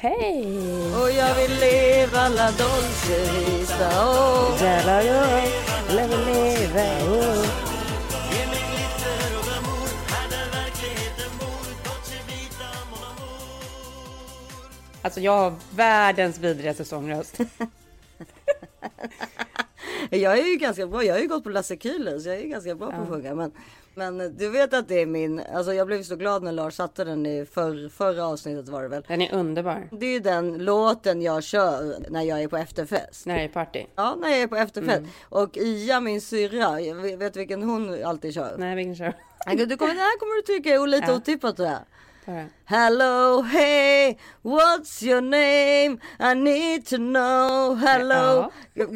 Hej! Och jag vill leva la dolce vita oh. Jävlar jag lever leve oh. Alltså jag har världens vidrigaste sångröst. Jag är ju ganska bra. Jag har ju gått på Lasse Kühler så jag är ju ganska bra på att sjunga. Men, men du vet att det är min. Alltså jag blev så glad när Lars satte den i för, förra avsnittet var det väl. Den är underbar. Det är ju den låten jag kör när jag är på efterfest. När det är party. Ja, när jag är på efterfest. Mm. Och Ia, min syrra, vet du vilken hon alltid kör? Nej, vilken kör? Du kommer, det här kommer du tycka är lite Ja. otippat tror jag. Hello, hey, what's your name? I need to know. Hello.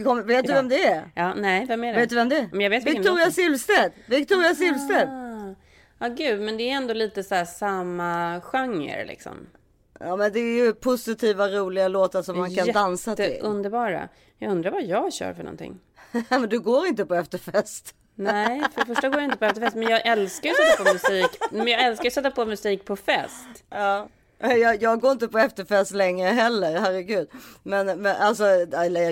Kom, vet du Ja. vem det är? Ja, nej, vem är det? Vet du vem det är? Men jag vet Victoria Silvstedt. Victoria Silvstedt. Ah. Ja, gud, men det är ändå lite så här samma genre liksom. Ja, men det är ju positiva, roliga låtar som man kan dansa till. Underbara. Jag undrar vad jag kör för någonting. men du går inte på efterfest. Nej, för första går jag inte på efterfest, men jag älskar ju att sätta på musik. Men jag älskar att sätta på musik på fest. Ja. Jag, jag går inte på efterfest längre heller, herregud. Men, men alltså,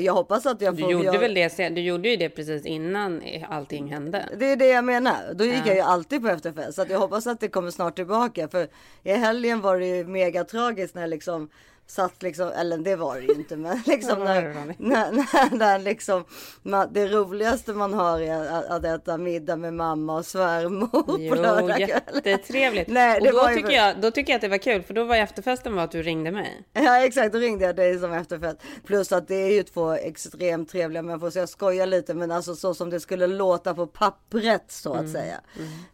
jag hoppas att jag Du får... gjorde jag, väl det, du gjorde ju det precis innan allting hände. Det är det jag menar. Då gick jag ju alltid på efterfest. Så jag hoppas att det kommer snart tillbaka. För i helgen var det ju mega tragiskt när liksom satt liksom, eller det var det ju inte, men liksom när, när, när, när liksom, man, det roligaste man har är att, att äta middag med mamma och svärmor på lördagskvällen. jättetrevligt. Nej, och då tycker, väl- jag, då tycker jag att det var kul, för då var efterfesten var att du ringde mig. Ja exakt, då ringde jag dig som efterfest. Plus att det är ju två extremt trevliga människor så jag skojar lite men alltså så som det skulle låta på pappret så att säga.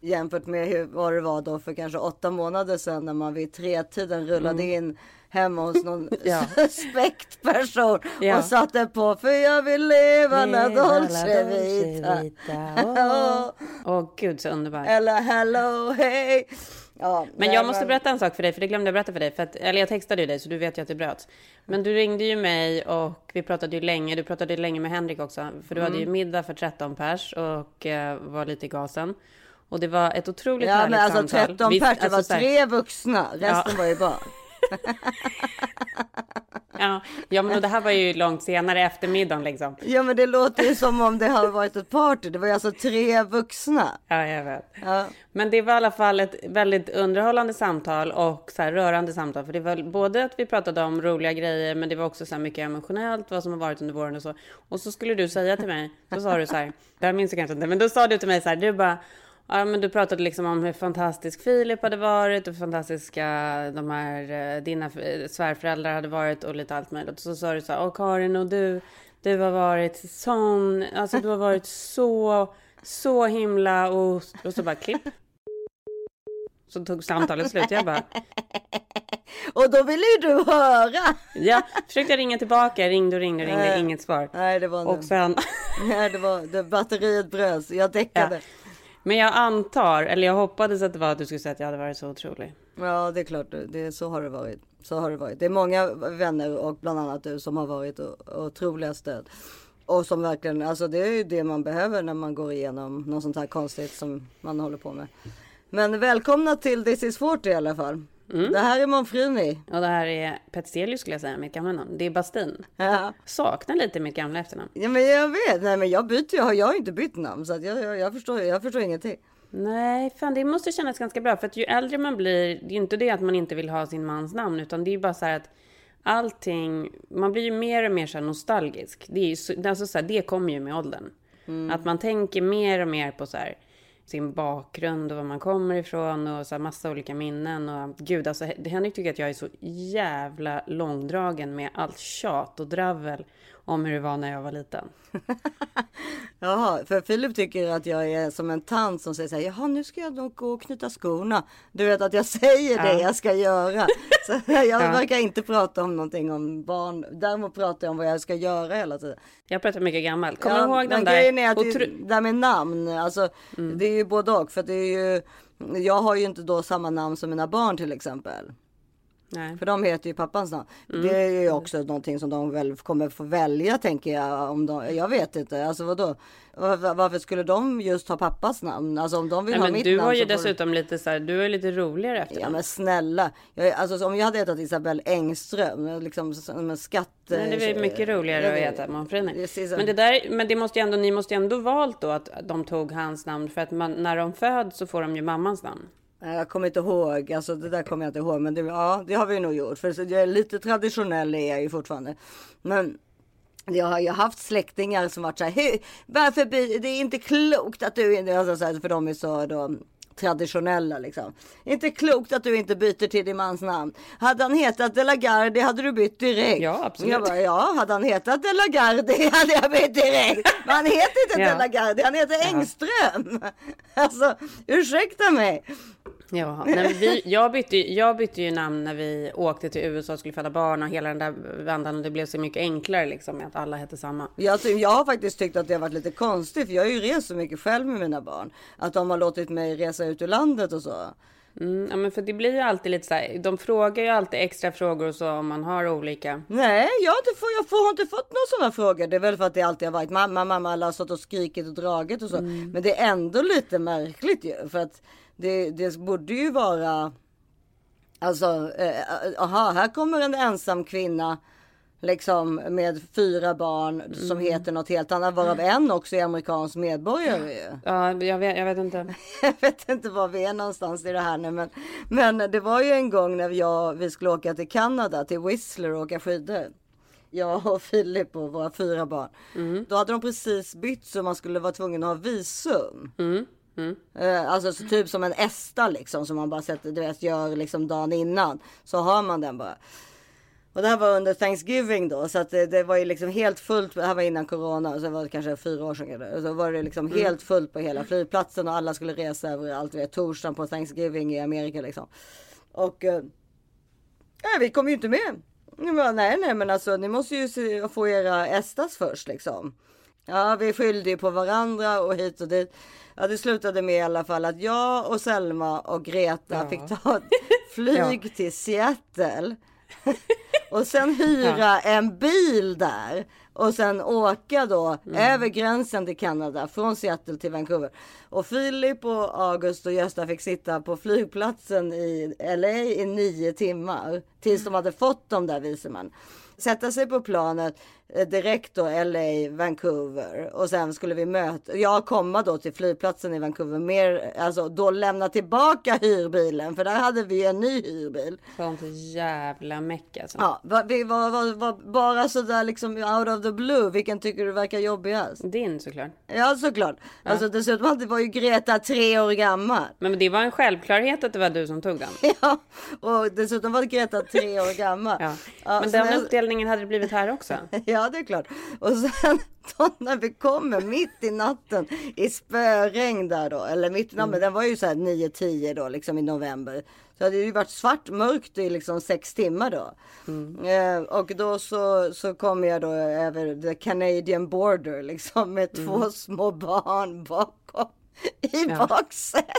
Jämfört med hur, vad det var då för kanske åtta månader sedan när man vid tretiden rullade in hemma hos någon Ja. suspekt person Ja. och satte på för jag vill leva la dolce vita. vita, Åh, gud så underbart. Eller hello hey. Ja, Men jag måste berätta en sak för dig, för det glömde jag berätta för dig. För att, eller jag textade ju dig, så du vet ju att det bröts. Men du ringde ju mig och vi pratade ju länge. Du pratade ju länge med Henrik också. För du Mm. hade ju middag för 13 pers och eh, var lite i gasen. Och det var ett otroligt Ja härligt men alltså samtal. 13 Visst, pers, det alltså var tre vuxna, resten Ja. var ju barn. Ja, ja, men det här var ju långt senare efter middagen liksom. Ja men det låter ju som om det har varit ett party. Det var ju alltså tre vuxna. Ja, jag vet. Ja. Men det var i alla fall ett väldigt underhållande samtal och så här rörande samtal. För det var både att vi pratade om roliga grejer, men det var också så här mycket emotionellt, vad som har varit under våren och så. Och så skulle du säga till mig, då sa du så här, det här minns jag kanske inte, men då sa du till mig så här, du bara, ja men du pratade liksom om hur fantastisk Filip hade varit och hur fantastiska de här, eh, dina eh, svärföräldrar hade varit och lite allt möjligt. Och så sa du så här, och Karin och du, du har varit sån, alltså du har varit så, så himla och, och så bara klipp. Så tog samtalet slut. Jag bara, Och då ville ju du höra. ja, försökte ringa tillbaka, ringde och ringde och ringde, inget svar. Nej det var Och sen, Nej det var det, batteriet bröts. Jag däckade. Ja men jag antar, eller jag hoppades att det var att du skulle säga att jag hade varit så otrolig. Ja det är klart. Det, så har det varit. Så har det varit. Det är många vänner och bland annat du som har varit otroliga stöd. Och som verkligen, alltså det är ju det man behöver när man går igenom något sånt här konstigt som man håller på med. Men välkomna till This is 40 i alla fall. Mm. Det här är Monfrini. Och det här är Petzelius skulle jag säga, mitt gamla namn. Det är Bastin. Ja. Saknar lite mitt gamla efternamn. ja men jag vet, nej men jag byter ju, jag har inte bytt namn så att jag, jag, jag, förstår, jag förstår ingenting. Nej, fan det måste kännas ganska bra. För att ju äldre man blir, det är ju inte det att man inte vill ha sin mans namn, utan det är ju bara så här att allting, man blir ju mer och mer så nostalgisk. Det, är ju, så- alltså så här, det kommer ju med åldern. Att man tänker mer och mer på så här, sin bakgrund och var man kommer ifrån och så här massa olika minnen. Och gud, alltså Henrik tycker att jag är så jävla långdragen med allt tjat och dravel om hur det var när jag var liten. Jaha, för Filip tycker att jag är som en tant som säger så här, jaha nu ska jag nog gå och knyta skorna. Du vet att jag säger det Ja. jag ska göra. Så jag Ja. verkar inte prata om någonting om barn. Däremot pratar jag om vad jag ska göra hela tiden. Jag pratar mycket gammalt. Kommer Ja, du ihåg den där? grejen är att det, otro- det där med namn, alltså Mm. det är ju både och. För det är ju, jag har ju inte då samma namn som mina barn till exempel. Nej. För de heter ju pappans namn. Mm. Det är ju också någonting som de väl kommer få välja tänker jag. Om de, jag vet inte. Alltså vadå? Varför, varför skulle de just ha pappas namn? Alltså om de vill Nej, ha mitt du namn har ju dessutom lite så här, du är lite roligare efter Ja men snälla. Jag, alltså, om jag hade hetat Isabelle Engström. Liksom som en skatt. Nej, det är väl mycket roligare att heta Manfred. Men det där, men det måste ju ändå, ni måste ju ändå valt då att de tog hans namn för att man, när de föds så får de ju mammans namn. Jag kommer inte ihåg, alltså det där kommer jag inte ihåg, men det, ja, det har vi nog gjort. För jag är lite traditionell är jag ju fortfarande. Men jag har ju haft släktingar som varit så här, "Hur- varför blir det är inte klokt att du inte, alltså, så här, för de är så då, traditionella liksom. Inte klokt att du inte byter till din mans namn. Hade han hetat De la Gardie hade du bytt direkt. Ja, absolut. Jag bara, ja, hade han hetat De la Gardie hade jag bytt direkt. Men han heter inte Ja. De la Gardie, han heter Engström. Alltså, ursäkta mig. Ja, nej, men vi, jag, bytte, jag bytte ju namn när vi åkte till USA och skulle föda barn och hela den där vändan och det blev så mycket enklare liksom med att alla hette samma. Jag, ty- jag har faktiskt tyckt att det har varit lite konstigt för jag har ju rest så mycket själv med mina barn. Att de har låtit mig resa ut ur landet och så. Mm, ja, men för det blir ju alltid lite så här, de frågar ju alltid extra frågor och så om man har olika. Nej, jag har inte, få, jag får, har inte fått några sådana frågor. Det är väl för att det alltid har varit mamma, mamma, alla har stått och skrikit och dragit och så. Men det är ändå lite märkligt ju. För att det, det borde ju vara... Alltså, eh, aha, här kommer en ensam kvinna. Liksom med fyra barn som heter något helt annat. Varav en också är amerikansk medborgare ju. Ja, jag vet, jag vet inte. Jag vet inte var vi är någonstans i det här nu men, men det var ju en gång när jag, vi skulle åka till Kanada, till Whistler och åka skidor. Jag och Filip och våra fyra barn. Då hade de precis bytt så man skulle vara tvungen att ha visum. Eh, Alltså så typ som en ESTA liksom som man bara sätter, du vet, gör liksom dagen innan. Så har man den bara. Och det här var under Thanksgiving då så att det, det var ju liksom helt fullt. Det här var innan corona så det var kanske fyra år sedan. Så var det liksom helt fullt på hela flygplatsen och alla skulle resa över allt. Vet, torsdagen på Thanksgiving i Amerika liksom. Och eh, vi kom ju inte med. Bara, nej, nej, men alltså ni måste ju se, få era Estas först liksom. Ja, vi skyllde ju på varandra och hit och dit. Ja, det slutade med i alla fall att jag och Selma och Greta Ja. fick ta flyg till Seattle. och sen hyra en bil där. Och sen åka då över gränsen till Kanada från Seattle till Vancouver. Och Filip och August och Gösta fick sitta på flygplatsen i LA i nio timmar. Tills de hade fått de där visumen. Sätta sig på planet direkt då LA, Vancouver och sen skulle vi möta, jag komma då till flygplatsen i Vancouver mer, alltså då lämna tillbaka hyrbilen för där hade vi en ny hyrbil. Sånt jävla meck alltså. Ja, vi var, var, var bara sådär liksom out of the blue. Vilken tycker du verkar jobbigast? Din såklart. Ja, såklart. Alltså dessutom hade- var ju Greta tre år gammal. Men det var en självklarhet att det var du som tog den. Ja, och dessutom var Greta tre år gammal. Ja. Ja, Men den när- uppdelningen hade det blivit här också. Ja, det är klart. Och sen då när vi kommer mitt i natten i spöregn där då, eller mitt i natten, men den var ju så här 9-10 då, liksom i november. Så hade det ju varit svart mörkt i liksom sex timmar då. Eh, och då så, så kom jag då över the Canadian border liksom med två små barn bakom i Ja. baksätet.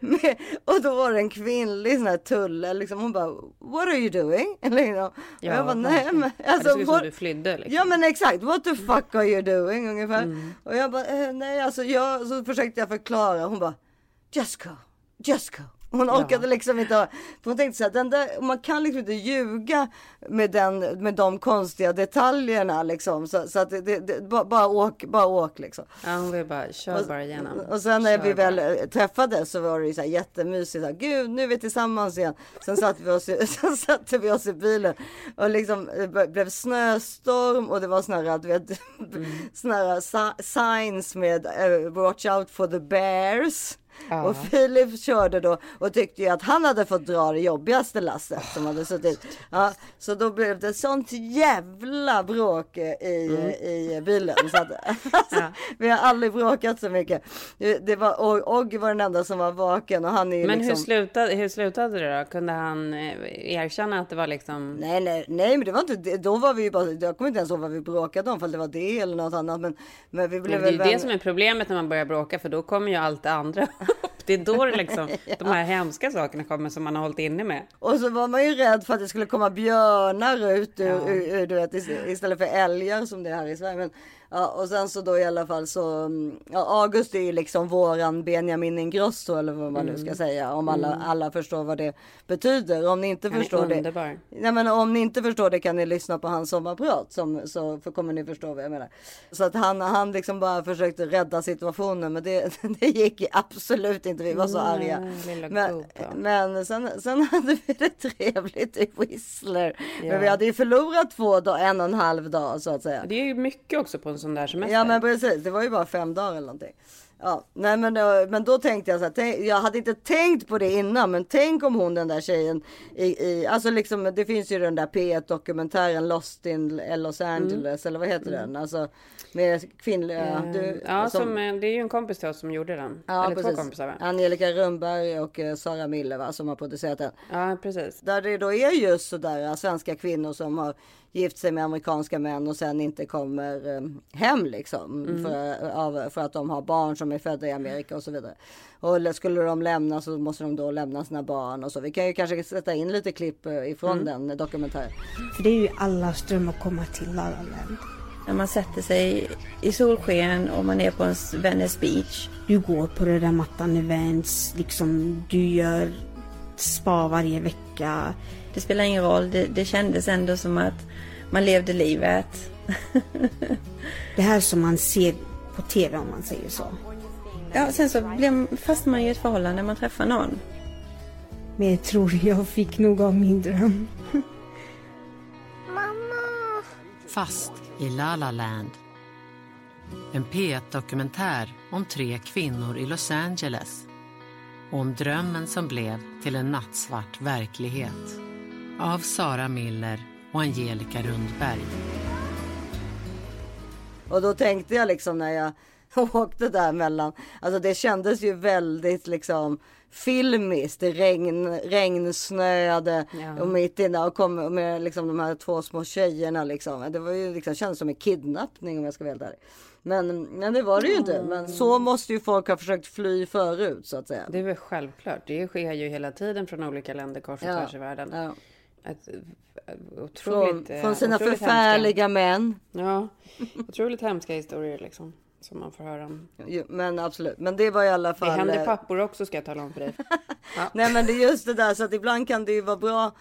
Med, och då var det en kvinnlig sån här tulle liksom. Hon bara, what are you doing? Och Ja, jag bara, nej men. Ja, det what- du flydde liksom. Ja men exakt, what the fuck are you doing ungefär. Mm. Och jag bara, eh, nej alltså jag, så försökte jag förklara. Hon bara, just go, just go. Hon orkade liksom inte, ha- hon tänkte så här, den där, man kan liksom inte ljuga med, den, med de konstiga detaljerna liksom. Så, så att det, det, bara, bara åk, bara åk liksom. Ja, hon vill bara, kör bara igenom. Och sen när Kör vi väl bara. eh, träffades så var det ju så här jättemysigt. Så här, Gud, nu är vi tillsammans igen. Sen satte vi oss i, sen satte vi oss i bilen och liksom eh, det blev snöstorm och det var såna här, du vet, Mm. såna här si- signs med eh, watch out for the bears. Ja. Och Filip körde då och tyckte ju att han hade fått dra det jobbigaste lasset som hade suttit. Ja, så då blev det sånt jävla bråk i, i bilen. Så att, alltså, Mm. Vi har aldrig bråkat så mycket. Det, var, och Oggy var den enda som var vaken och han är Men liksom... hur, slutade, hur slutade det då? Kunde han eh, erkänna att det var liksom... Nej, nej, nej, men det var inte. Då var vi ju bara, jag kommer inte ens ihåg vad vi bråkade om, för det var det eller något annat. Men, men vi blev Men det är väl det som är problemet när man börjar bråka, för då kommer ju allt det andra Det är då det liksom, ja. de här hemska sakerna kommer som man har hållit inne med. Och så var man ju rädd för att det skulle komma björnar ut ur, ja. ur, ur, du vet, istället för älgar som det är här i Sverige. Men Ja, och sen så då i alla fall så, mm, ja, August är ju liksom våran Benjamin Ingrosso eller vad man mm. nu ska mm. säga. Om alla, mm. alla förstår vad det betyder. Om ni inte Han förstår det. Nej, men om ni inte förstår det kan ni lyssna på hans sommarprat som, så för kommer ni förstå vad jag menar. Så att han, han liksom bara försökte rädda situationen men det, det gick absolut inte. Vi var så arga. Men, men sen, sen hade vi det trevligt i Whistler. Ja. Men vi hade ju förlorat två dagar, en och en halv dag så att säga. Det är ju mycket också på en sån där semester. Ja men precis, det var ju bara fem dagar eller någonting. Ja, nej men då, men då tänkte jag så här, tänk, jag hade inte tänkt på det innan, men tänk om hon den där tjejen i, i alltså liksom det finns ju den där P1 dokumentären Lost in Los Angeles mm. eller vad heter mm. den? Alltså med kvinnliga. Mm. Du, ja, som, som, det är ju en kompis till oss som gjorde den. Ja, eller precis. två kompisar va? Angelica Rundberg och uh, Sara Miller va, som har producerat den. Ja, precis. Där det då är just sådär svenska kvinnor som har gift sig med amerikanska män och sen inte kommer um, hem liksom. Mm. För, av, för att de har barn som är födda i Amerika och så vidare. Och skulle de lämna så måste de då lämna sina barn och så. Vi kan ju kanske sätta in lite klipp eh, ifrån mm. den dokumentären. För det är ju allas dröm att komma till La La Land. När man sätter sig i solsken och man är på en Venice Beach. Du går på röda mattan events, liksom du gör spa varje vecka. Det spelar ingen roll, det, det kändes ändå som att man levde livet. det här som man ser på TV om man säger så. Ja, sen så fastnar man i ett förhållande när man träffar någon. Men jag tror jag fick nog av min dröm. Mamma! Fast i La La Land. En P1-dokumentär om tre kvinnor i Los Angeles och om drömmen som blev till en nattsvart verklighet. Av Sara Miller och Angelica Rundberg. Och då tänkte jag liksom när jag åkte där mellan, alltså det kändes ju väldigt liksom filmiskt. Det regn, regnsnöade ja. och mitt inne och kom med liksom de här två små tjejerna liksom. Det var ju liksom kändes som en kidnappning om jag ska vara helt ärlig. Men, men det var det ju inte. Men så måste ju folk ha försökt fly förut så att säga. Det är väl självklart. Det sker ju hela tiden från olika länder kors och ja. tvärs i världen. Ja. Ett, otroligt, från, från sina förfärliga hemska. män. Ja, otroligt hemska historier liksom som man får höra om. Men absolut, men det var i alla fall. Det händer eh, pappor också ska jag tala om för dig. Ja. Nej, men det är just det där så att ibland kan det ju vara bra.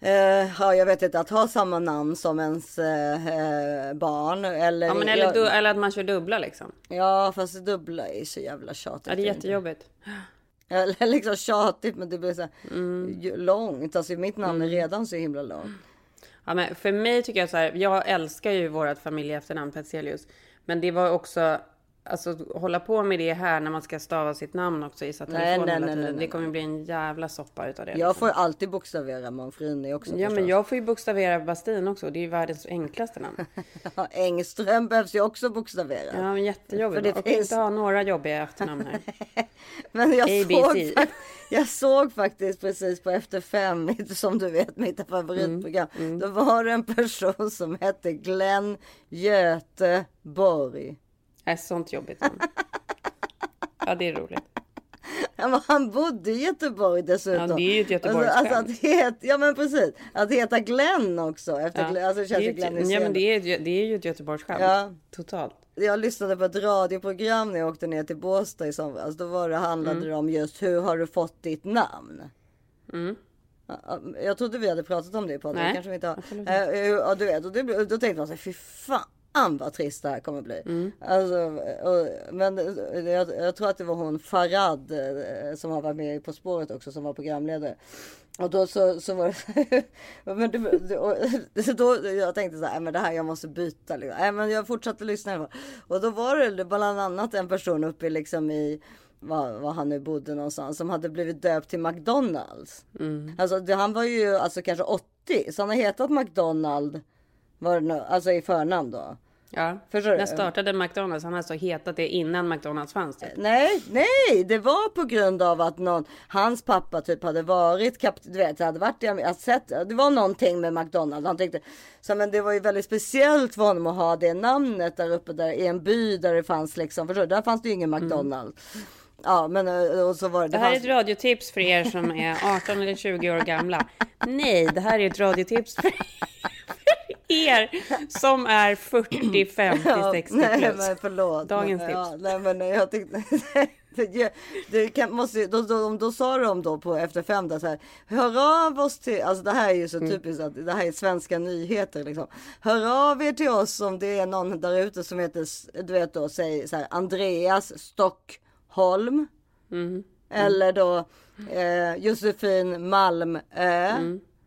Eh, ja, jag vet inte att ha samma namn som ens eh, eh barn eller. Ja, men eller, jag, eller att man kör dubbla liksom. Ja, fast dubbla är så jävla tjatigt. Ja, det är jättejobbigt. Eller liksom tjatigt, men det blir så mm. långt. Alltså mitt namn är mm. redan så himla långt. Ja, men för mig tycker jag så här. Jag älskar ju vårt familjeefternamn Petzelius. Men det var också Alltså hålla på med det här när man ska stava sitt namn också i telefonen nej, nej, nej, nej, Det kommer bli en jävla soppa utav det. Jag liksom. får alltid bokstavera Manfrini också. Ja, förstås. men jag får ju bokstavera Bastin också. Det är ju världens enklaste namn. ja, Engström behövs ju också bokstavera. Ja, men jättejobbigt. För det finns... inte ha några jobbiga efternamn här. men jag såg, jag såg faktiskt precis på Efter fem, som du vet, mitt favoritprogram. Mm, mm. Då var det en person som hette Glenn Göteborg. Är sånt jobbigt. Ja, det är roligt. Ja, han bodde i Göteborg dessutom. Ja, det är ju ett Göteborgsskämt. Alltså, alltså, att het, ja, men precis. Att heta Glenn också. Efter, ja. alltså, det är Glenn ja, men det är, det är ju ett Göteborgsskämt. Ja. Totalt. Jag lyssnade på ett radioprogram när jag åkte ner till Båstad i somras. Då var det, handlade mm. det om just hur har du fått ditt namn? Mm. Jag trodde vi hade pratat om det på podden. Kanske vi inte har. Äh, ja, du vet, och det, då tänkte man så här, fy fan fan vad trist det här kommer bli. Mm. Alltså, och, men jag, jag, tror att det var hon Farad eh, som har varit med På spåret också som var programledare. Och då så, så var det, men det, då jag tänkte så här, men det här jag måste byta. Liksom. Nej, men jag fortsatte lyssna. Och då var det bland annat en person uppe liksom i var, var han nu bodde någonstans som hade blivit döpt till McDonalds. Mm. Alltså det, han var ju alltså kanske 80 så han har hetat McDonald var det alltså i förnamn då. Ja, Förstår när startade McDonalds? Han har alltså hetat det innan McDonalds fanns. Typ. Nej, nej, det var på grund av att någon, hans pappa typ hade varit, kap, du vet, hade varit i sett, det var någonting med McDonalds. Han tyckte, så men det var ju väldigt speciellt för honom att ha det namnet där uppe där i en by där det fanns liksom, förstår du, där fanns det ju ingen mm. McDonalds. Mm. Ja, men och så var det. Det här är ett radiotips för er som är 18 eller 20 år gamla. Nej, det här är ett radiotips för er som är 40, 50, 60 plus. Nej, men förlåt. Dagens tips. Ja, nej, men jag tyckte... Det, det kan, måste, då, då, då sa de då på efter fem där så här. Hör av oss till, alltså det här är ju så Mm. typiskt att det här är svenska nyheter liksom. Hör av er till oss om det är någon där ute som heter, du vet då, säg så här Andreas Stockholm. Mm. Eller då eh, Josefin Malmö.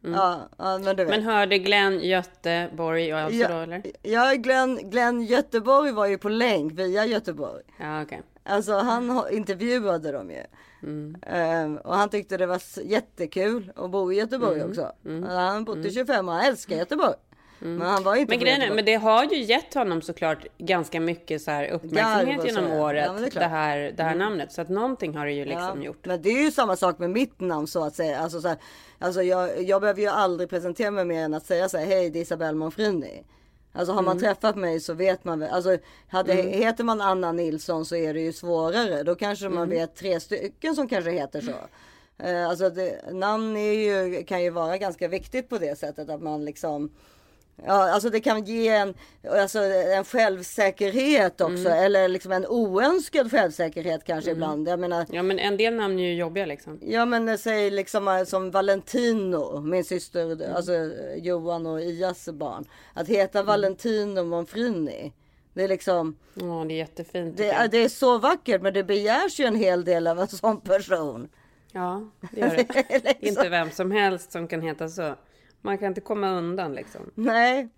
Ja, ja, men du vet. Mm. Men hörde Glenn Göteborg då, ja, eller? ja Glenn, Glenn Göteborg var ju på länk via Göteborg. Ja, okej. Alltså han ha- intervjuade dem ju. Mm. Ehm, och han tyckte det var jättekul att bo i Göteborg Mm. också. Han har bott i 25 år, han älskar Göteborg. Men han var inte Men grejen är, men det har ju gett honom såklart ganska mycket så här uppmärksamhet och genom ja. året. Ja, det det. Mm. här, det här namnet. Så att någonting har det ju liksom Ja, gjort. Men det är ju samma sak med mitt namn så att säga. Alltså, så här, alltså jag, jag behöver ju aldrig presentera mig mer än att säga så här, hej det är Isabelle Monfrini. Alltså har man Mm. träffat mig så vet man väl. Alltså hade, heter man Anna Nilsson så är det ju svårare. Då kanske man Mm. vet tre stycken som kanske heter så. Eh, Alltså det, namn är ju, kan ju vara ganska viktigt på det sättet att man liksom Ja, alltså det kan ge en, alltså en självsäkerhet också. Mm. Eller liksom en oönskad självsäkerhet kanske ibland. Jag menar, Ja, men en del namn är ju jobbiga liksom. Ja men säg liksom eh, som Valentino, min syster, Mm. alltså eh, Johan och Ias barn. Att heta Valentino Monfrini. Det är liksom, Ja, det är jättefint. det, det är så vackert men det begärs ju en hel del av en sån person. Ja, det gör det. Liksom. Inte vem som helst som kan heta så. Man kan inte komma undan liksom. Nej.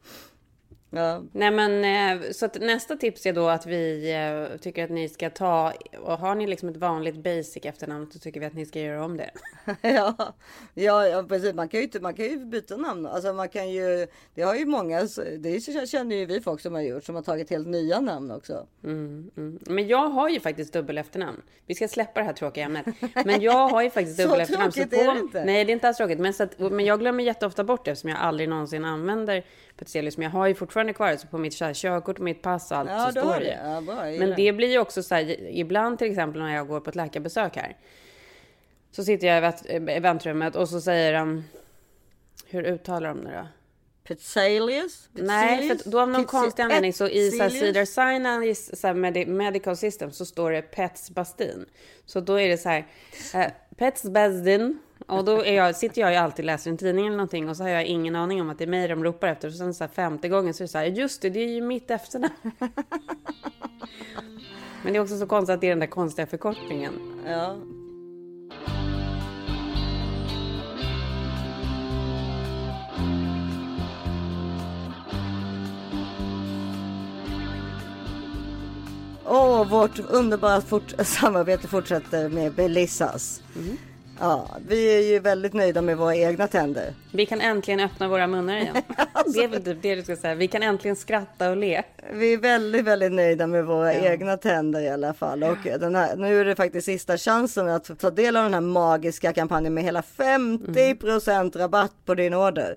Ja. Nej men eh, så att nästa tips är då att vi eh, tycker att ni ska ta och har ni liksom ett vanligt basic efternamn så tycker vi att ni ska göra om det. Ja, ja, ja precis. Man kan ju inte, man kan ju byta namn. Alltså man kan ju, det har ju många, det känner ju vi folk som har gjort, som har tagit helt nya namn också. Mm, mm. Men jag har ju faktiskt dubbel efternamn. Vi ska släppa det här tråkiga ämnet. Men jag har ju faktiskt Så dubbel efternamn. tråkigt är det inte. Nej, det är inte alls tråkigt. Men, så att, men jag glömmer jätteofta bort det eftersom jag aldrig någonsin använder Petzelius. Men jag har ju fortfarande kvar det. Så på mitt så här, körkort och mitt pass och allt Ja, så står det. Ja, bra, Men det. blir ju också så här, ibland till exempel när jag går på ett läkarbesök här. Så sitter jag i vänt- i väntrummet och så säger de, hur uttalar de det då? Petzelius? Nej, för då av någon konstig anledning så i så här? Cedar Sinai så här, medi- medical system så står det Pets Bastin. Så då är det så här eh, Pets Bastin och då jag, sitter jag ju alltid och läser en tidning eller någonting och så har jag ingen aning om att det är mig de ropar efter. Och sen så här femte gången så är det så här, just det, det är ju mitt efternamn. Men det är också så konstigt att det är den där konstiga förkortningen. Ja. Och vårt underbara fort samarbete fortsätter med Belissas. Ja, vi är ju väldigt nöjda med våra egna tänder. Vi kan äntligen öppna våra munnar igen. Det är väl typ det du ska säga. Vi kan äntligen skratta och le. Vi är väldigt, väldigt nöjda med våra egna tänder i alla fall. Och här, nu är det faktiskt sista chansen att ta del av den här magiska kampanjen med hela 50% rabatt på din order.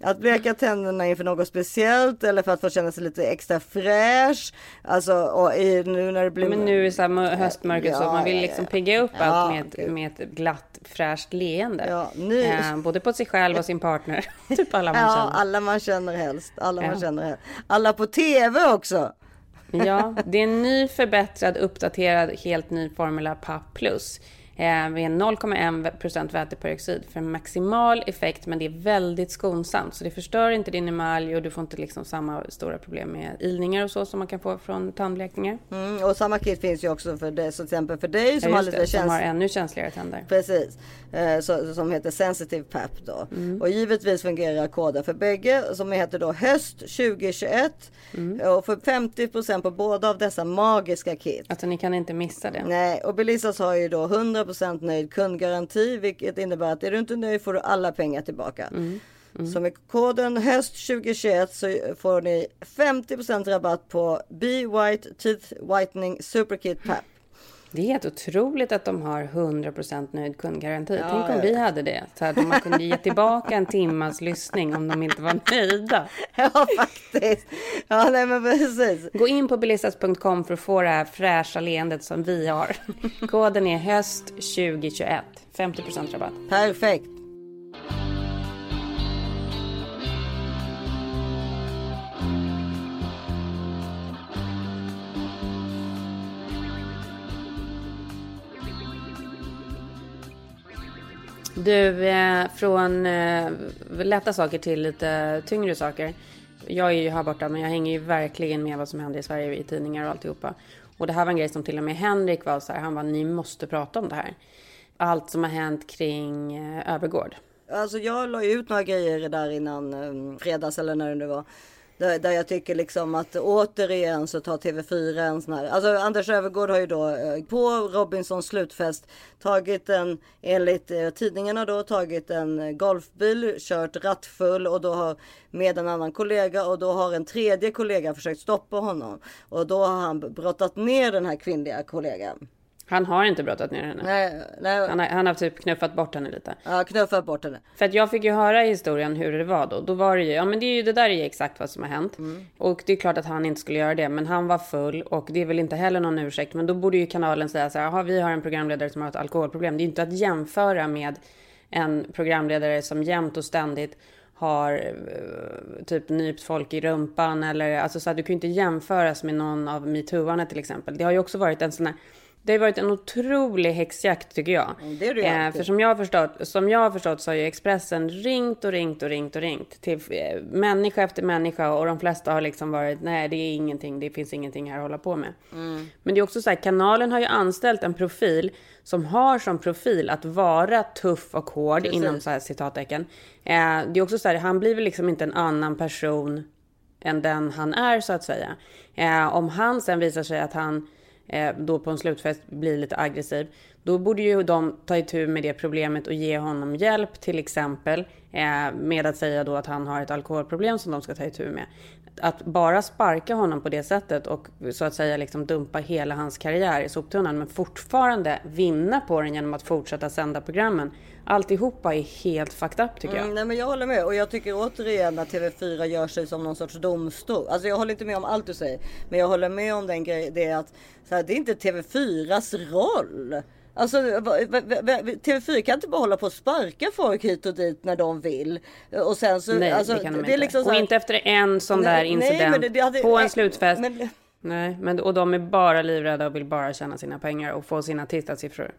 Att bleka tänderna inför något speciellt eller för att få känna sig lite extra fräsch. Alltså och i, nu när det blir... Men nu är så här höstmörkret så Ja, man vill ja, liksom ja. pigga upp Ja, allt med, med ett glatt fräscht leende. Ja, nu- eh, både på sig själv och sin partner. typ alla man Ja, känner. alla man känner helst. Alla man Ja. känner helst. Alla på tv också. Ja, det är en ny, förbättrad, uppdaterad, helt ny Formula PAP Plus. Eh, med 0,1% väteperoxid för maximal effekt, men det är väldigt skonsamt. Så det förstör inte din emalj och du får inte liksom samma stora problem med ilningar och så som man kan få från tandblekningar. Mm, och samma kit finns ju också för det, så till exempel för dig som Ja, har lite det, som har ännu känsligare tänder. Precis, eh, så, som heter Sensitive PAP då. Mm. Och givetvis fungerar koden för bägge som heter då höst 2021 Mm. och för 50% på båda av dessa magiska kit. Alltså ni kan inte missa det. Nej, och Belissas har ju då 100% nöjd kundgaranti, vilket innebär att är du inte nöjd får du alla pengar tillbaka. Mm. Så med koden höst 2021 så får ni 50% rabatt på Be White Teeth Whitening Super Kit PAP. Det är helt otroligt att de har 100% nöjd kundgaranti. Ja, Tänk om ja, vi hade det. Så att man kunde ge tillbaka en timmas lyssning om de inte var nöjda. Ja, faktiskt. Ja, nej men precis. Gå in på bilistas.com för att få det här fräscha leendet som vi har. Koden är höst 2021. 50% rabatt. Perfekt. Du, eh, från eh, lätta saker till lite tyngre saker. Jag är ju här borta, men jag hänger ju verkligen med vad som händer i Sverige i tidningar och alltihopa. Och det här var en grej som till och med Henrik var så här, han var ni måste prata om det här. Allt som har hänt kring eh, Övergård. Alltså jag la ju ut några grejer där innan eh, fredags eller när det nu var. Där, där jag tycker liksom att återigen så tar TV4 en sån här. Alltså Anders Övergård har ju då eh, på Robinsons slutfest tagit en, enligt eh, tidningarna då, tagit en eh, golfbil, kört rattfull och då har med en annan kollega och då har en tredje kollega försökt stoppa honom. Och då har han brottat ner den här kvinnliga kollegan. Han har inte brottat ner henne. Nej, nej, Han har, han har typ knuffat bort henne lite. ja, knuffat bort henne. För att jag fick ju höra historien hur det var då. Då var det ju, ja men det är ju det där är ju exakt vad som har hänt. Och det är klart att han inte skulle göra det, men han var full och det är väl inte heller någon ursäkt. Men då borde ju kanalen säga så här, jaha vi har en programledare som har ett alkoholproblem. Det är ju inte att jämföra med en programledare som jämt och ständigt har eh, typ nypt folk i rumpan eller alltså så här, du kan ju inte jämföras med någon av metooarna till exempel. Det har ju också varit en sån här det har varit en otrolig häxjakt tycker jag. Mm, det det eh, för som jag, har förstått, som jag har förstått så har ju Expressen ringt och ringt och ringt och ringt till eh, människa efter människa och de flesta har liksom varit nej det är ingenting, det finns ingenting här att hålla på med. Mm. Men det är också så här, kanalen har ju anställt en profil som har som profil att vara tuff och hård Precis. inom så här citattecken. Eh, det är också så här, han blir väl liksom inte en annan person än den han är så att säga. Eh, om han sen visar sig att han Eh, då på en slutfest blir lite aggressiv, då borde ju de ta itu med det problemet och ge honom hjälp till exempel. eh, Eh, med att säga då att han har ett alkoholproblem som de ska ta itu med. Att bara sparka honom på det sättet och så att säga liksom dumpa hela hans karriär i soptunnan men fortfarande vinna på den genom att fortsätta sända programmen. Alltihopa är helt fucked up tycker jag. Mm, nej men jag håller med och jag tycker återigen att TV4 gör sig som någon sorts domstol. Alltså jag håller inte med om allt du säger. Men jag håller med om den grejen. Det är att så här, det är inte TV4s roll. Alltså TV4 kan inte bara hålla på och sparka folk hit och dit när de vill. Och sen så, Nej, alltså, det kan de inte. liksom så och här- inte efter en sån Nej, där nej, incident men det- hade- på en nej, slutfest. men- Nej, men och de är bara livrädda och vill bara tjäna sina pengar och få sina tittarsiffror.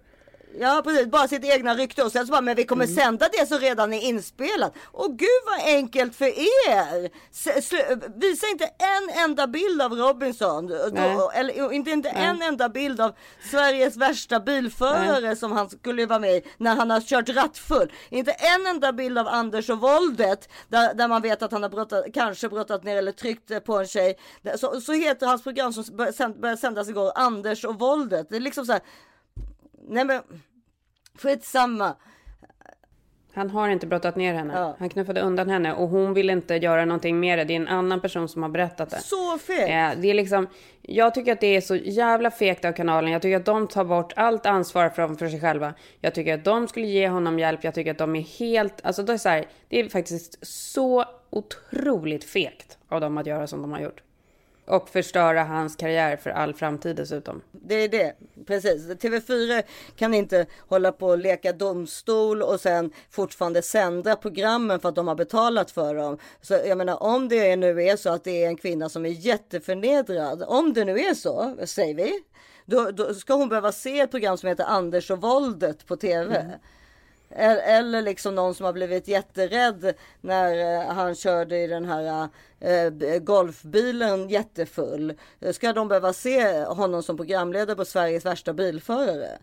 Ja precis, bara sitt egna rykte och sen så bara, men vi kommer Mm. sända det som redan är inspelat. Och gud vad enkelt för er! S- visa inte en enda bild av Robinson. Nej. Då, eller inte, inte en enda bild av Sveriges värsta bilförare som han skulle vara med i när han har kört rattfull. Inte en enda bild av Anders och våldet där, där man vet att han har brottat, kanske brottat ner eller tryckt på en tjej. Så, så heter hans program som började sändas igår Anders och våldet. Det är liksom så här. Nej men skitsamma. Han har inte brottat ner henne. Ja. Han knuffade undan henne och hon vill inte göra någonting med det. Det är en annan person som har berättat det. Så fel. Eh, det är liksom, jag tycker att det är så jävla fegt av kanalen. Jag tycker att de tar bort allt ansvar från för sig själva. Jag tycker att de skulle ge honom hjälp. Jag tycker att de är helt, alltså det är, så här, det är faktiskt så otroligt fegt av dem att göra som de har gjort. Och förstöra hans karriär för all framtid dessutom. Det är det, precis. TV4 kan inte hålla på och leka domstol och sen fortfarande sända programmen för att de har betalat för dem. Så jag menar om det nu är så att det är en kvinna som är jätteförnedrad, om det nu är så, säger vi, då, då ska hon behöva se ett program som heter Anders och våldet på TV. Eller, eller liksom någon som har blivit jätterädd när eh, han körde i den här eh, golfbilen jättefull. Ska de behöva se honom som programledare på Sveriges värsta bilförare?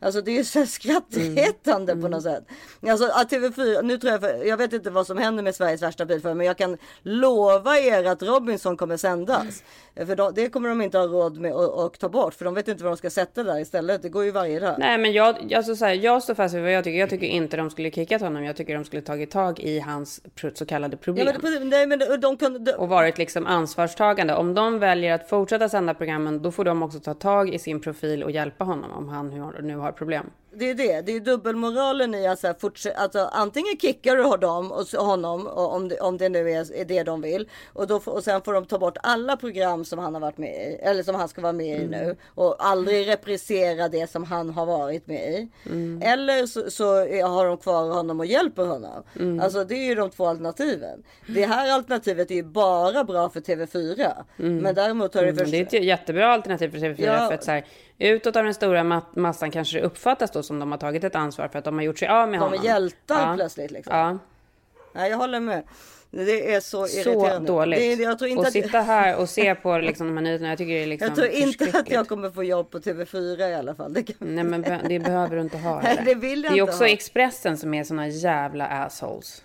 Alltså det är så skrattretande mm. på något sätt. Alltså att TV4, nu tror jag, för, jag vet inte vad som händer med Sveriges värsta bilförare, men jag kan lova er att Robinson kommer sändas. För då, det kommer de inte ha råd med att ta bort, för de vet inte vad de ska sätta där istället. Det går ju varje dag. Nej, men jag, alltså, så här, jag står fast vid vad jag tycker. Jag tycker inte de skulle kickat honom. Jag tycker de skulle tagit tag i hans så kallade problem. Ja, men, nej, men de kan, de... Och varit liksom ansvarstagande. Om de väljer att fortsätta sända programmen, då får de också ta tag i sin profil och hjälpa honom om han nu har problem det är det. Det är dubbelmoralen i att så här, fortsätta, alltså, antingen kickar du dem och honom om, det, om det nu är, är det de vill och, då, och sen får de ta bort alla program som han har varit med i eller som han ska vara med i mm. nu och aldrig reprisera det som han har varit med i. Mm. Eller så, så, har de kvar honom och hjälper honom. Mm. Alltså det är ju de två alternativen. Det här alternativet är ju bara bra för TV4. Mm. Men däremot har det, mm, det är ett jättebra alternativ för TV4 ja. för att så här, utåt av den stora massan kanske det uppfattas då som de har tagit ett ansvar för att de har gjort sig av med de honom. De är hjältar ja. plötsligt liksom. Ja. Nej, jag håller med. Det är så, så irriterande. dåligt. Det, jag tror inte och att... sitta här och se på liksom de här nyheterna. Jag tycker det är liksom Jag tror inte att jag kommer få jobb på TV4 i alla fall. Det kan... Nej, men det behöver du inte ha. Nej, det vill jag det är inte också ha. Expressen som är såna jävla assholes.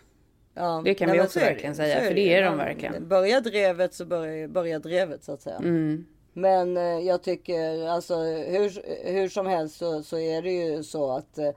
Ja, det kan nej, vi också verkligen säga, för det är de verkligen. Börjar drevet så börjar, börjar drevet så att säga. Mm. Men eh, jag tycker alltså hur, hur som helst så, så är det ju så att eh,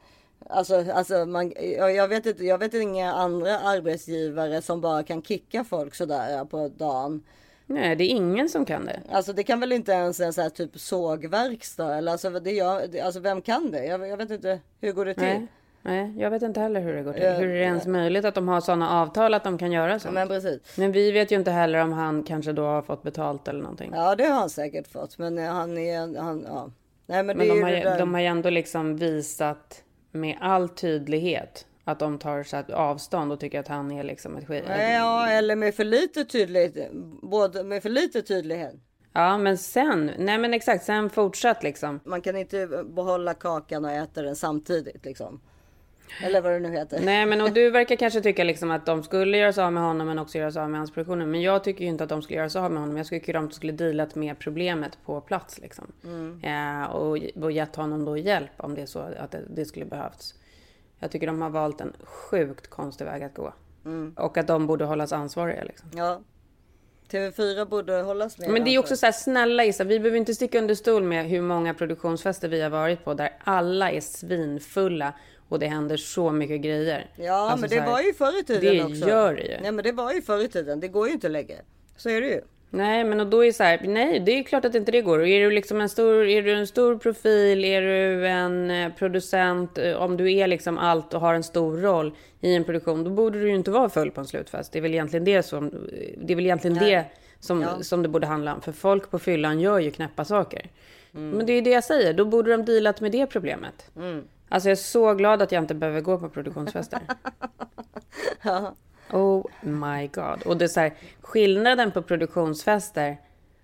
Alltså, alltså man, jag, vet inte, jag vet inga andra arbetsgivare som bara kan kicka folk sådär på dagen. Nej, det är ingen som kan det. Alltså det kan väl inte ens en sån här typ sågverkstad eller alltså, det gör, alltså vem kan det? Jag, jag vet inte, hur går det till? Nej. Nej, jag vet inte heller hur det går till. hur är det ens möjligt att de har sådana avtal att de kan göra så? Men precis. Men vi vet ju inte heller om han kanske då har fått betalt eller någonting. Ja, det har han säkert fått. Men han är, han, ja. Nej, men, men de, har, där... de har ju ändå liksom visat med all tydlighet att de tar så avstånd och tycker att han är liksom ett skit. Ja, eller med för lite tydlighet. Både med för lite tydlighet. Ja, men sen, nej men exakt, sen fortsatt liksom. Man kan inte behålla kakan och äta den samtidigt liksom. Eller vad det nu heter. Nej, men och du verkar kanske tycka liksom att de skulle göra sig av med honom men också göra sig av med hans produktioner. Men jag tycker ju inte att de skulle göra sig av med honom. Jag tycker att de skulle dealat med problemet på plats liksom. Mm. Eh, och, och gett honom då hjälp om det är så att det, det, skulle behövts. Jag tycker de har valt en sjukt konstig väg att gå. Mm. Och att de borde hållas ansvariga liksom. Ja. TV4 borde hållas med. Men det är också så här, snälla Issa, vi behöver inte sticka under stol med hur många produktionsfester vi har varit på där alla är svinfulla och det händer så mycket grejer. Ja, alltså, men det här, var ju förr i tiden det också. Det gör det ju. Nej, men det var ju förr i tiden. Det går ju inte längre. Så är det ju. Nej, men och då är det så här, nej, det är klart att inte det går. Och är du liksom en stor, är du en stor profil, är du en eh, producent, eh, om du är liksom allt och har en stor roll i en produktion, då borde du ju inte vara full på en slutfest. Det är väl egentligen det som, det är väl egentligen nej. det som, ja. som det borde handla om. För folk på fyllan gör ju knäppa saker. Mm. Men det är det jag säger, då borde de dealat med det problemet. Mm. Alltså jag är så glad att jag inte behöver gå på produktionsfester. ja. Oh my god. Och det är så här, skillnaden på produktionsfester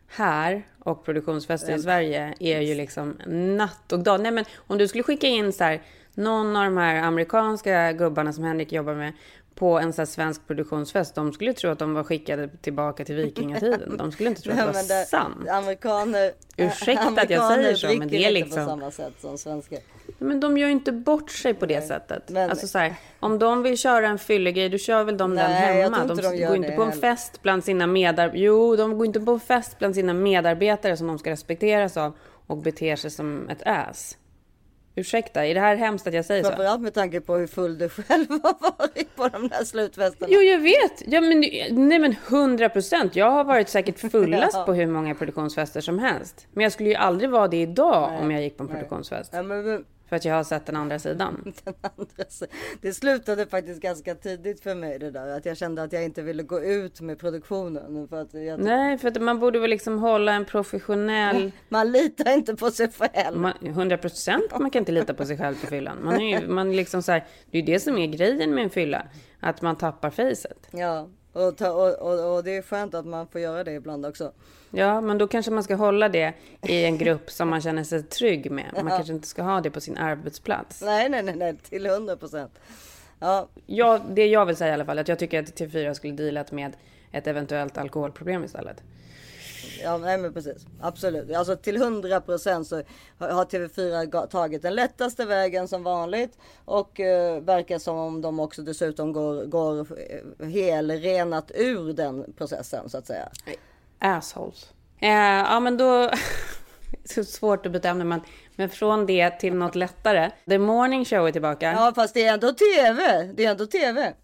här och produktionsfester i Sverige är ju liksom natt och dag. Nej men om du skulle skicka in så här, någon av de här amerikanska gubbarna som Henrik jobbar med på en sån svensk produktionsfest. De skulle tro att de var skickade tillbaka till vikingatiden. De skulle inte tro att det var det, sant. Amerikaner, Ursäkta amerikaner att jag säger så, men det är liksom... på samma sätt som svenskar. Men de gör inte bort sig på det Nej. sättet. Men... Alltså så här, om de vill köra en fyllegrej, då kör väl de Nej, den hemma. De, de går inte på en heller. fest bland sina medarbetare. Jo, de går inte på en fest bland sina medarbetare som de ska respekteras av och beter sig som ett ass. Ursäkta, är det här hemskt att jag säger så? Framförallt med tanke på hur full du själv har varit på de där slutfesterna. Jo, jag vet. Ja, men, nej, men 100 procent. Jag har varit säkert fullast ja. på hur många produktionsfester som helst. Men jag skulle ju aldrig vara det idag nej, om jag gick på en produktionsfest. Ja, men, för att jag har sett den andra sidan. Den andra Det slutade faktiskt ganska tidigt för mig det där. Att jag kände att jag inte ville gå ut med produktionen. För att jag Nej, för att man borde väl liksom hålla en professionell... Man litar inte på sig själv. 100 procent man kan inte lita på sig själv på fyllan. Man är ju, man liksom så här, det är ju det som är grejen med en fylla. Att man tappar facet. Ja, och, ta, och, och, och, det är skönt att man får göra det ibland också. Ja, men då kanske man ska hålla det i en grupp som man känner sig trygg med. Man ja. kanske inte ska ha det på sin arbetsplats. Nej, nej, nej, nej till hundra procent. Ja. ja, det jag vill säga i alla fall är att jag tycker att TV4 skulle dealat med ett eventuellt alkoholproblem istället. Ja, nej men precis. Absolut. Alltså till 100 procent så har TV4 tagit den lättaste vägen som vanligt. Och uh, verkar som om de också dessutom går, går helrenat ur den processen så att säga. Assholes. Eh, ja men då... så svårt att bedöma men, men från det till något lättare. The Morning Show är tillbaka. Ja fast det är ändå TV. Det är ändå TV.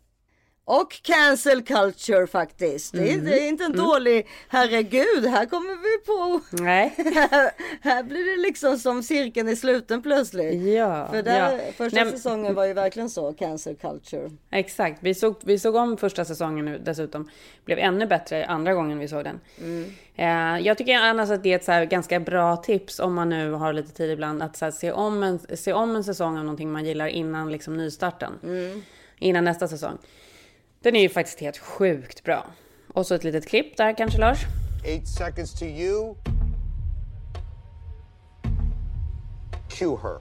Och cancel culture faktiskt. Mm. Det, är, mm. det, är, inte en mm. dålig, herregud, här kommer vi på. Nej. här, här, blir det liksom som cirkeln i sluten plötsligt. Ja. För där, ja. första Nej. säsongen var ju verkligen så, cancel culture. Exakt, vi såg, vi såg om första säsongen nu dessutom. Blev ännu bättre andra gången vi såg den. Mm. Eh, jag tycker annars att det är ett så ganska bra tips om man nu har lite tid ibland att så se, om en, se om en säsong av någonting man gillar innan liksom nystarten. Mm. Innan nästa säsong. Den är ju faktiskt helt sjukt bra. Och så ett litet klipp där kanske Lars? Eight seconds to you. Cue her.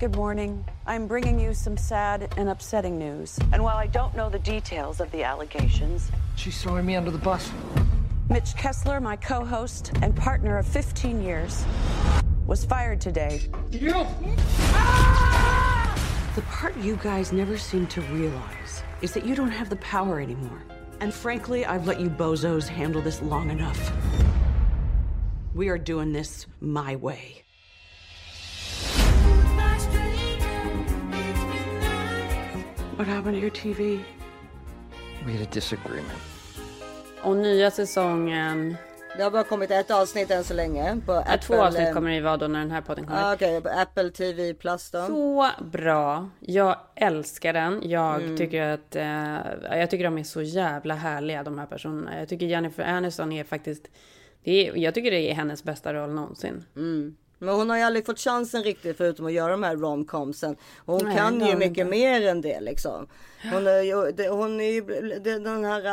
Good morning. I'm bringing you some sad and upsetting news. And while I don't know the details of the allegations, she's throwing me under the bus. Mitch Kessler, my co host and partner of 15 years, was fired today. You! Ah! The part you guys never seem to realize is that you don't have the power anymore. And frankly, I've let you bozos handle this long enough. We are doing this my way. What happened to your TV? We had a disagreement. Och nya säsongen Det har bara kommit ett avsnitt än så länge. På Apple, två avsnitt kommer det vara då när den här podden kommer. Ah, Okej, okay, på Apple TV Plus då. Så bra. Jag älskar den. Jag mm. tycker att eh, jag tycker de är så jävla härliga de här personerna. Jag tycker Jennifer Aniston är faktiskt. Det är, jag tycker det är hennes bästa roll någonsin. Mm. Men hon har ju aldrig fått chansen riktigt förutom att göra de här romcomsen. Hon Nej, kan ju mycket inte. mer än det liksom. Hon är ju, hon är ju den här...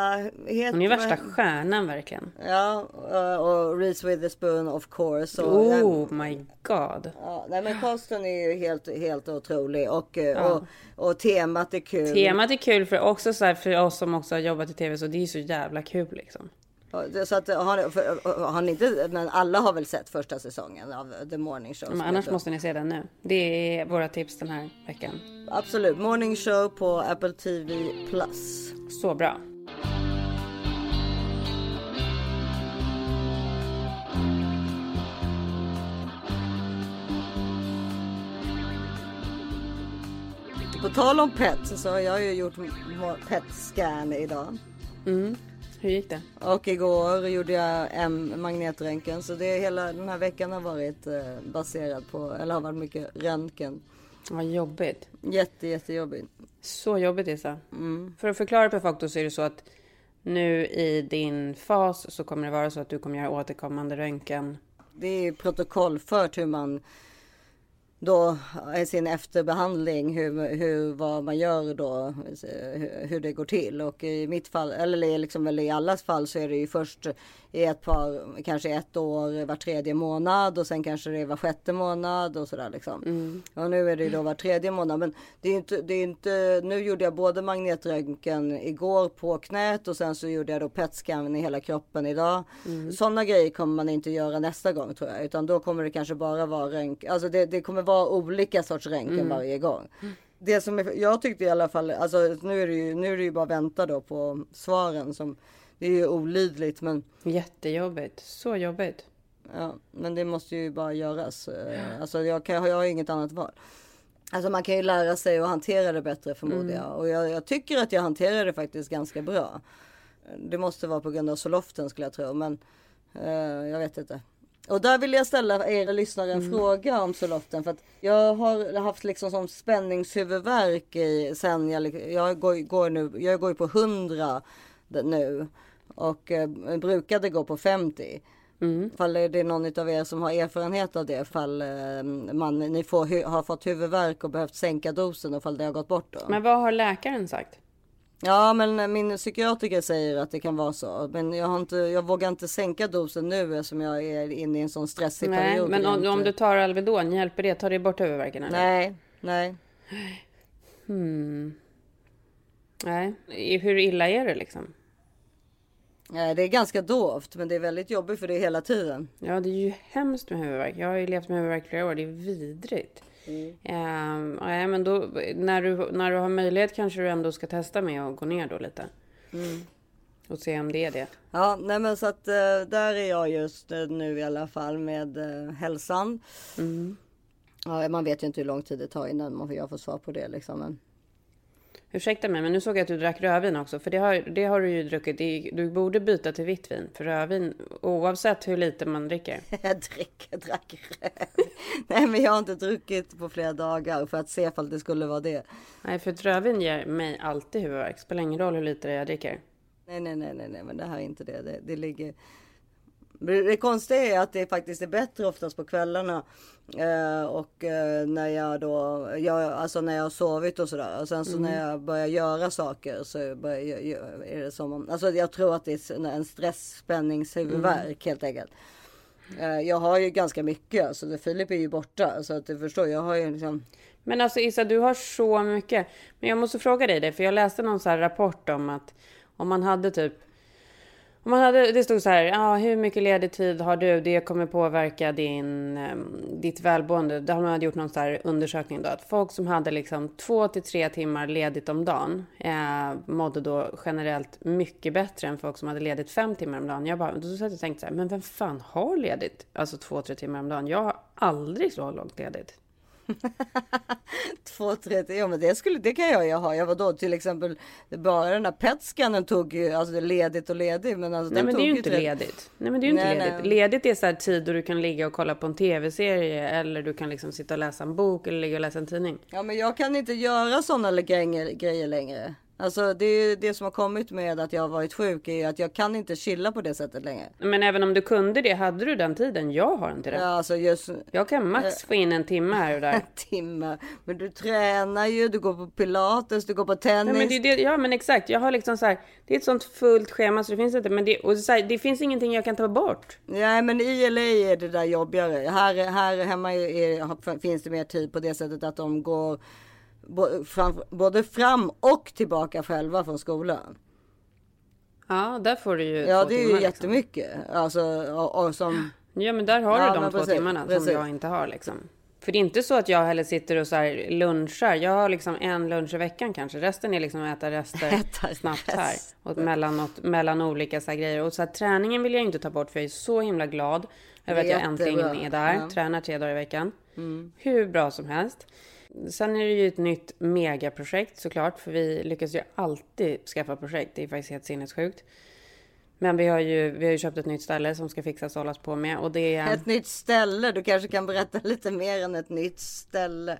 Het, hon är värsta stjärnan verkligen. Ja, och Reese Witherspoon of course. Och, oh my god. Ja, nej men casten är ju helt, helt otrolig och, ja. och, och temat är kul. Temat är kul för också så här, för oss som också har jobbat i tv så det är så jävla kul liksom. Så att, har, för, har ni inte, men alla har väl sett första säsongen av The Morning Show? Men annars måste ni se den nu. Det är våra tips den här veckan. Absolut. Morning Show på Apple TV Plus. Så bra. På tal om pet så har jag ju gjort pet scan idag. Mm. Hur gick det? Och igår gjorde jag en magnetröntgen. Så det hela den här veckan har varit eh, baserad på, eller har varit mycket röntgen. Vad jobbigt. Jätte, jättejobbigt. Så jobbigt Isa. Mm. För att förklara då så är det så att nu i din fas så kommer det vara så att du kommer göra återkommande röntgen. Det är protokollfört hur man då i sin efterbehandling, hur, hur, vad man gör då, hur det går till. Och i mitt fall, eller liksom väl i allas fall så är det ju först i ett par, kanske ett år var tredje månad och sen kanske det var sjätte månad och sådär liksom. Mm. Och nu är det då var tredje månad. Men det är inte, det är inte, nu gjorde jag både magnetröntgen igår på knät och sen så gjorde jag då PET-scan i hela kroppen idag. Mm. Sådana grejer kommer man inte göra nästa gång tror jag, utan då kommer det kanske bara vara röntgen, alltså det, det kommer vara olika sorts röntgen mm. varje gång. Det som jag tyckte i alla fall, alltså nu är det ju, nu är det ju bara vänta då på svaren som det är ju olidligt men... Jättejobbigt. Så jobbigt. Ja, men det måste ju bara göras. Eh, alltså jag, kan, jag har inget annat val. Alltså man kan ju lära sig att hantera det bättre förmodar mm. jag. Och jag, jag, tycker att jag hanterar det faktiskt ganska bra. Det måste vara på grund av soloften skulle jag tro. Men eh, jag vet inte. Och där vill jag ställa er lyssnare en mm. fråga om soloften. För att jag har haft liksom som spänningshuvudvärk i, sen jag, jag går, går nu, jag går ju på 100 nu och eh, brukade gå på 50. Mm. Fall är det någon av er som har erfarenhet av det, fall eh, man, ni får, har fått huvudvärk och behövt sänka dosen och fall det har gått bort då. Men vad har läkaren sagt? Ja, men min psykiatriker säger att det kan vara så. Men jag, har inte, jag vågar inte sänka dosen nu eftersom jag är inne i en sån stressig nej, period. Men om, om, du tar Alvedon, hjälper det? Tar det bort huvudvärken? Eller? Nej, nej. Hmm. Nej, hur illa är det liksom? Eh, Det är ganska dovt men det är väldigt jobbigt för det hela tiden. Ja, det är ju hemskt med huvudvärk. Jag har ju levt med huvudvärk flera år. Det är vidrigt. Ehm, ja, men då, när, du, när du har möjlighet kanske du ändå ska testa med att gå ner då lite. Och se om det är det. Ja, nej men så att eh, där är jag just eh, nu i alla fall med hälsan. Ja, man vet ju inte hur lång tid det tar innan man får, jag får svar på det liksom. Men... Ursäkta mig, men nu såg jag att du drack rödvin också. För det har, det har du ju druckit. Du borde byta till vitt vin. För rödvin, oavsett hur lite man dricker. Jag dricker, drack röd. Nej men jag har inte druckit på flera dagar för att se ifall det skulle vara det. Nej, för rödvin ger mig alltid huvudvärk. Spelar ingen roll hur lite jag dricker. Nej, nej, nej, nej, nej, men det här är inte det. Det, det ligger. Det konstiga är att det faktiskt är bättre oftast på kvällarna. Eh, och eh, när jag då, jag, alltså när jag har sovit och sådär. Och sen så när jag börjar göra saker så börjar, jag- är det som om, alltså jag tror att det är en stressspänningshuvudvärk helt enkelt. Eh, jag har ju ganska mycket, alltså det- Filip är ju borta. Så att du förstår, jag har ju liksom. Men alltså Issa, du har så mycket. Men jag måste fråga dig det, för jag läste någon så här rapport om att om man hade typ man hade, det stod så här, ah, hur mycket ledig tid har du? Det kommer påverka din, ehm, ditt välmående. Där man hade gjort någon så här undersökning då, att folk som hade liksom två till tre timmar ledigt om dagen eh, mådde då generellt mycket bättre än folk som hade ledigt fem timmar om dagen. Jag bara, då satt jag och tänkte så här, men vem fan har ledigt? Alltså två, tre timmar om dagen. Jag har aldrig så långt ledigt. Två, tre, ja men det, skulle, det kan jag ju ha. Jag var då till exempel, bara den här petscannen tog ju, alltså ledigt och ledig. Men alltså, Nej men det är ju inte tre- ledigt. Nej men det är ju inte Nej, ledigt. nej. Ledigt är så här tid då du kan ligga och kolla på en tv-serie eller du kan liksom sitta och läsa en bok eller ligga och läsa en tidning. Ja men jag kan inte göra sådana grejer, grejer längre. Alltså det är det som har kommit med att jag har varit sjuk är att jag kan inte chilla på det sättet längre. Men även om du kunde det, hade du den tiden? Jag har inte det. Ja, alltså just Jag kan max få in en timme här och där. timmar. Men du tränar ju, du går på pilates, du går på Ja tennis. men, det, det, ja men exakt, jag har liksom så här, det är ett sånt fullt schema så det finns inte, men det, och så här, det finns ingenting jag kan ta bort. Nej men i LA är det där jobbigare. Här, här hemma är, är, finns det mer tid på det sättet att de går både fram och tillbaka själva från skolan. Ja, där får du ju Ja två det är ju timmar, liksom. jättemycket. Alltså, och, och som, Ja men där har Ja, du de två precis, timmarna precis. som jag inte har liksom. För det är inte så att jag heller sitter och så här lunchar. Jag har liksom en lunch i veckan kanske. Resten är liksom att äta rester Äta snabbt här. rester. Och mellan, något, mellan olika så här grejer. Och så här, träningen vill jag inte ta bort för jag är så himla glad över att jag äntligen är där. Ja. Mm. Tränar tre dagar i veckan. Hur bra som helst. Sen är det ju ett nytt megaprojekt såklart. För vi lyckas ju alltid skaffa projekt. Det är faktiskt helt sinnessjukt. Men vi har ju, vi har ju köpt ett nytt ställe som ska fixas och hållas på med. Och det är... ett nytt ställe. Du kanske kan berätta lite mer än ett nytt ställe.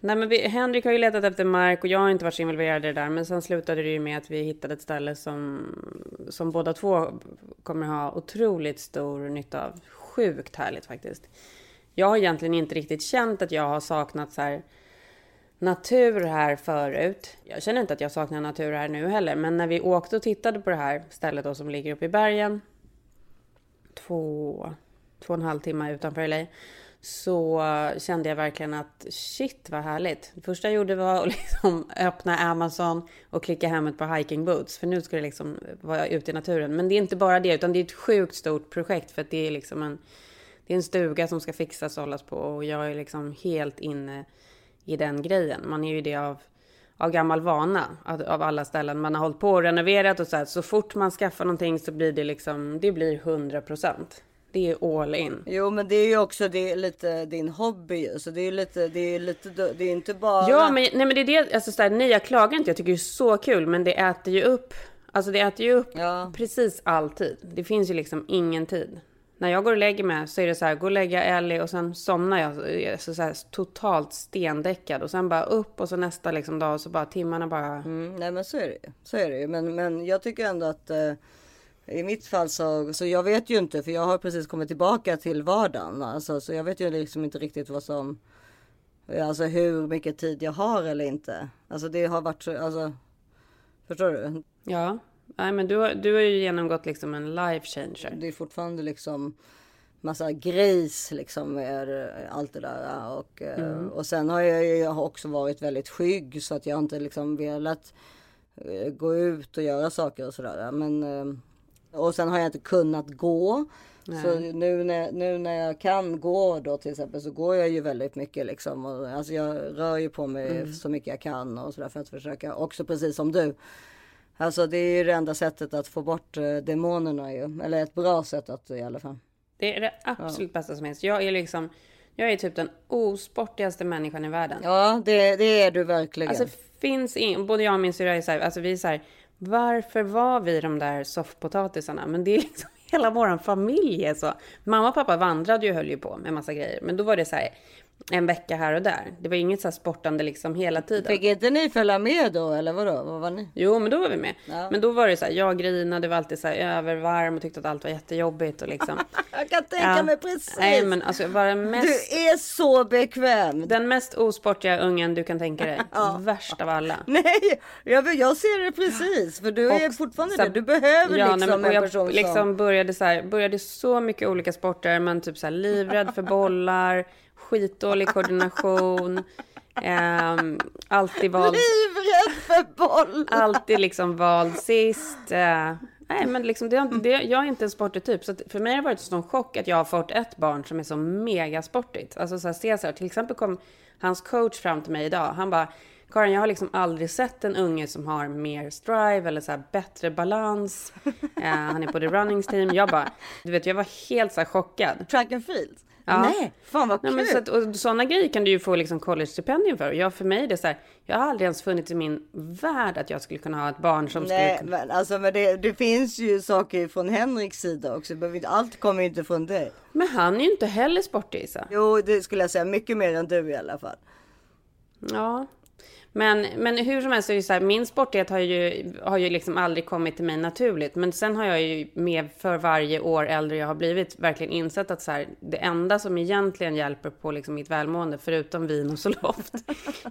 Nej, men vi, Henrik har ju letat efter mark och jag har inte varit så involverad i det där. Men sen slutade det ju med att vi hittade ett ställe som, som båda två kommer ha otroligt stor nytta av. Sjukt härligt faktiskt. Jag har egentligen inte riktigt känt att jag har saknat så här natur här förut. Jag känner inte att jag saknar natur här nu heller. Men när vi åkte och tittade på det här stället då som ligger uppe i bergen. Två, två och en halv timme utanför LA så kände jag verkligen att shit vad härligt. Det första jag gjorde var att liksom öppna Amazon och klicka hem ett par hiking boots. För nu ska det liksom vara ute i naturen. Men det är inte bara det, utan det är ett sjukt stort projekt. För att det är liksom en, det är en stuga som ska fixas och hållas på. Och jag är liksom helt inne i den grejen. Man är ju det av, av gammal vana. Av, av alla ställen man har hållit på och renoverat och så här. Så fort man skaffar någonting så blir det liksom, det blir 100 procent. Det är all in. Jo men det är ju också det lite din hobby. Så det är ju lite, det är lite, det är inte bara. Ja, men, nej, men det är det, alltså, så här, nej jag klagar inte, jag tycker det är så kul, men det äter ju upp, alltså det äter ju upp Ja. precis all tid. Det finns ju liksom ingen tid. När jag går och lägger mig så är det så här, gå och lägga Ellie och sen somnar jag så, så här, totalt stendäckad och sen bara upp och så nästa liksom dag och så bara timmarna bara. Mm, nej men så är det ju. Så är det ju. Men, men jag tycker ändå att eh, i mitt fall så, så jag vet ju inte för jag har precis kommit tillbaka till vardagen. Alltså, så jag vet ju liksom inte riktigt vad som, alltså hur mycket tid jag har eller inte. Alltså det har varit så, alltså, förstår du? Ja, nej men du, har- du har ju genomgått liksom en life changer. Det är fortfarande liksom massa grejs liksom med allt det där. Och, eh, och sen har jag ju också varit väldigt skygg så att jag inte liksom velat eh, gå ut och göra saker och sådär. Men, eh, Och sen har jag inte kunnat gå. Så nu när, nu när jag kan gå då till exempel så går jag ju väldigt mycket liksom. Och, alltså jag rör ju på mig Mm. så mycket jag kan och sådär för att försöka också precis som du. Alltså det är ju det enda sättet att få bort eh, demonerna ju. Eller ett bra sätt att i alla fall. Det är det absolut bästa som finns. Jag är liksom, jag är typ den osportigaste människan i världen. Ja det, det är du verkligen. Alltså finns in, både jag och min syrra är så här, alltså vi är så här, varför var vi de där soffpotatisarna? Men det är liksom hela våran familj är så. Mamma och pappa vandrade ju och höll ju på med massa grejer, men då var det så här en vecka här och där. Det var inget så sportande liksom hela tiden. Fick inte ni följa med då eller vadå? Vad var ni? Jo, men då var vi med. Ja. Men då var det så här, jag grinade, var alltid så här övervarm och tyckte att allt var jättejobbigt och liksom. Jag kan tänka mig precis. Nej, men alltså var den mest, Du är så bekväm. den mest osportiga ungen du kan tänka dig. Värst av alla. Nej, jag, jag ser det precis. För du är Och fortfarande så- det. Du behöver Ja, nej, liksom men- och en person jag liksom som... började så här, började så mycket olika sporter, men typ så här livrädd för bollar, skitdålig koordination, ehm, alltid vald, Livrädd för boll. alltid liksom vald sist. Eh, nej, men liksom det, det, jag är inte en sportig typ, så för mig har det varit en sån chock att jag har fått ett barn som är så megasportigt. Alltså så här, Cesar, till exempel kom hans coach fram till mig idag. Han bara, Karin, jag har liksom aldrig sett en unge som har mer strive eller så bättre balans. Eh, han är på the runnings team. Jag bara, du vet, jag var helt så chockad. Track and field. Ja. Nej, fan vad Nej, kul. men så att, och sådana grejer kan du ju få liksom college-stipendium för. Och jag, för mig är det så här, jag har aldrig ens funnits i min värld att jag skulle kunna ha ett barn som Nej, skulle men alltså men det, det finns ju saker från Henriks sida också. Allt kommer ju inte från dig. Men han är ju inte heller sportig, Isa. Jo, det skulle jag säga. Mycket mer än du i alla fall. Ja. Men, men hur som helst så är det så här, min sportighet har ju, har ju liksom aldrig kommit till mig naturligt. Men sen har jag ju med för varje år äldre jag har blivit verkligen insett att så här, det enda som egentligen hjälper på liksom mitt välmående, förutom vin och Zoloft,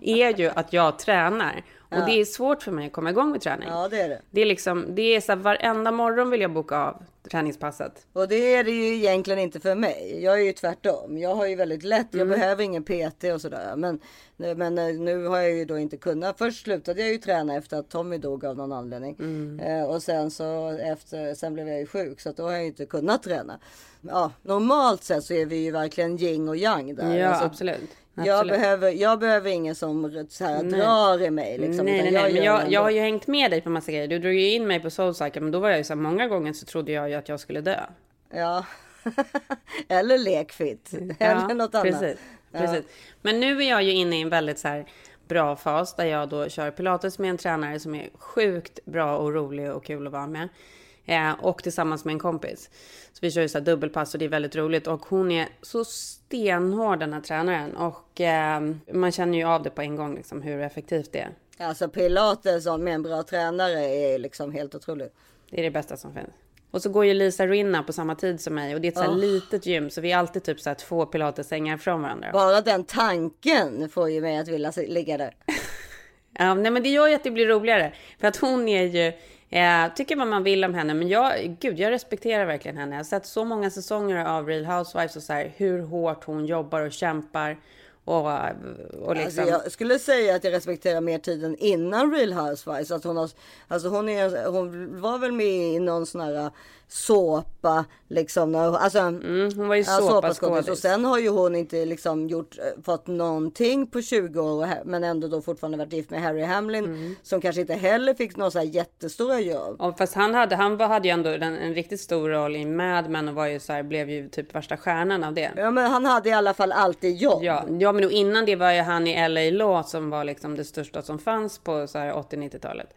är ju att jag tränar. Och det är svårt för mig att komma igång med träning. Ja, det är det. Det är liksom, det är så här, varenda morgon vill jag boka av träningspasset. Och det är det ju egentligen inte för mig. Jag är ju tvärtom. Jag har ju väldigt lätt. Jag Mm. behöver ingen PT och sådär. Men, men eh, nu har jag ju då inte kunnat. Först slutade jag ju träna efter att Tommy dog av någon anledning. Mm. Eh, och sen så efter, sen blev jag ju sjuk. Så då har jag ju inte kunnat träna. Ja, normalt sett så är vi ju verkligen yin och yang där. Ja, Alltså, absolut. Jag behöver, jag behöver ingen som så här, drar i mig. Liksom, nej, nej, nej. Men gör jag, jag har ju hängt med dig på massa grejer. Du drog ju in mig på Soulcycle, men då var jag ju så här, många gånger så trodde jag ju att jag skulle dö. Ja. Eller lekfit. Eller något annat. Precis, precis. Men nu är jag ju inne i en väldigt så här bra fas där jag då kör pilates med en tränare som är sjukt bra och rolig och kul att vara med. Eh, och tillsammans med en kompis. Så vi kör ju så här dubbelpass och det är väldigt roligt. Och hon är så stenhård den här tränaren. Och eh, man känner ju av det på en gång liksom hur effektivt det är. Alltså pilates med en bra tränare är liksom helt otroligt. Det är det bästa som finns. Och så går ju Lisa Rinna på samma tid som mig och det är ett så här litet gym så vi är alltid typ så här två pilatessängar från varandra. Bara den tanken får ju mig att vilja ligga där. Ja, nej, men det gör ju att det blir roligare. För att hon är ju, eh, tycker vad man vill om henne, men jag, gud, jag respekterar verkligen henne. Jag har sett så många säsonger av Real Housewives och så här, hur hårt hon jobbar och kämpar. Och, och liksom... Alltså jag skulle säga att jag respekterar mer tiden innan Real Housewives. Att hon, har, alltså hon, är, hon var väl med i någon sån här såpa liksom. Alltså, mm, hon var ju ja, såpaskådis. Och sen har ju hon inte liksom gjort, eh, fått någonting på 20 år. Men ändå då fortfarande varit gift med Harry Hamlin. Mm. Som kanske inte heller fick några så här jättestora jobb. Och fast han hade, han hade ju ändå en, en riktigt stor roll i Mad Men och var ju så här, blev ju typ värsta stjärnan av det. Ja men han hade i alla fall alltid jobb. Ja, ja, men innan det var ju han i LA Law som var liksom det största som fanns på så här 80-90-talet.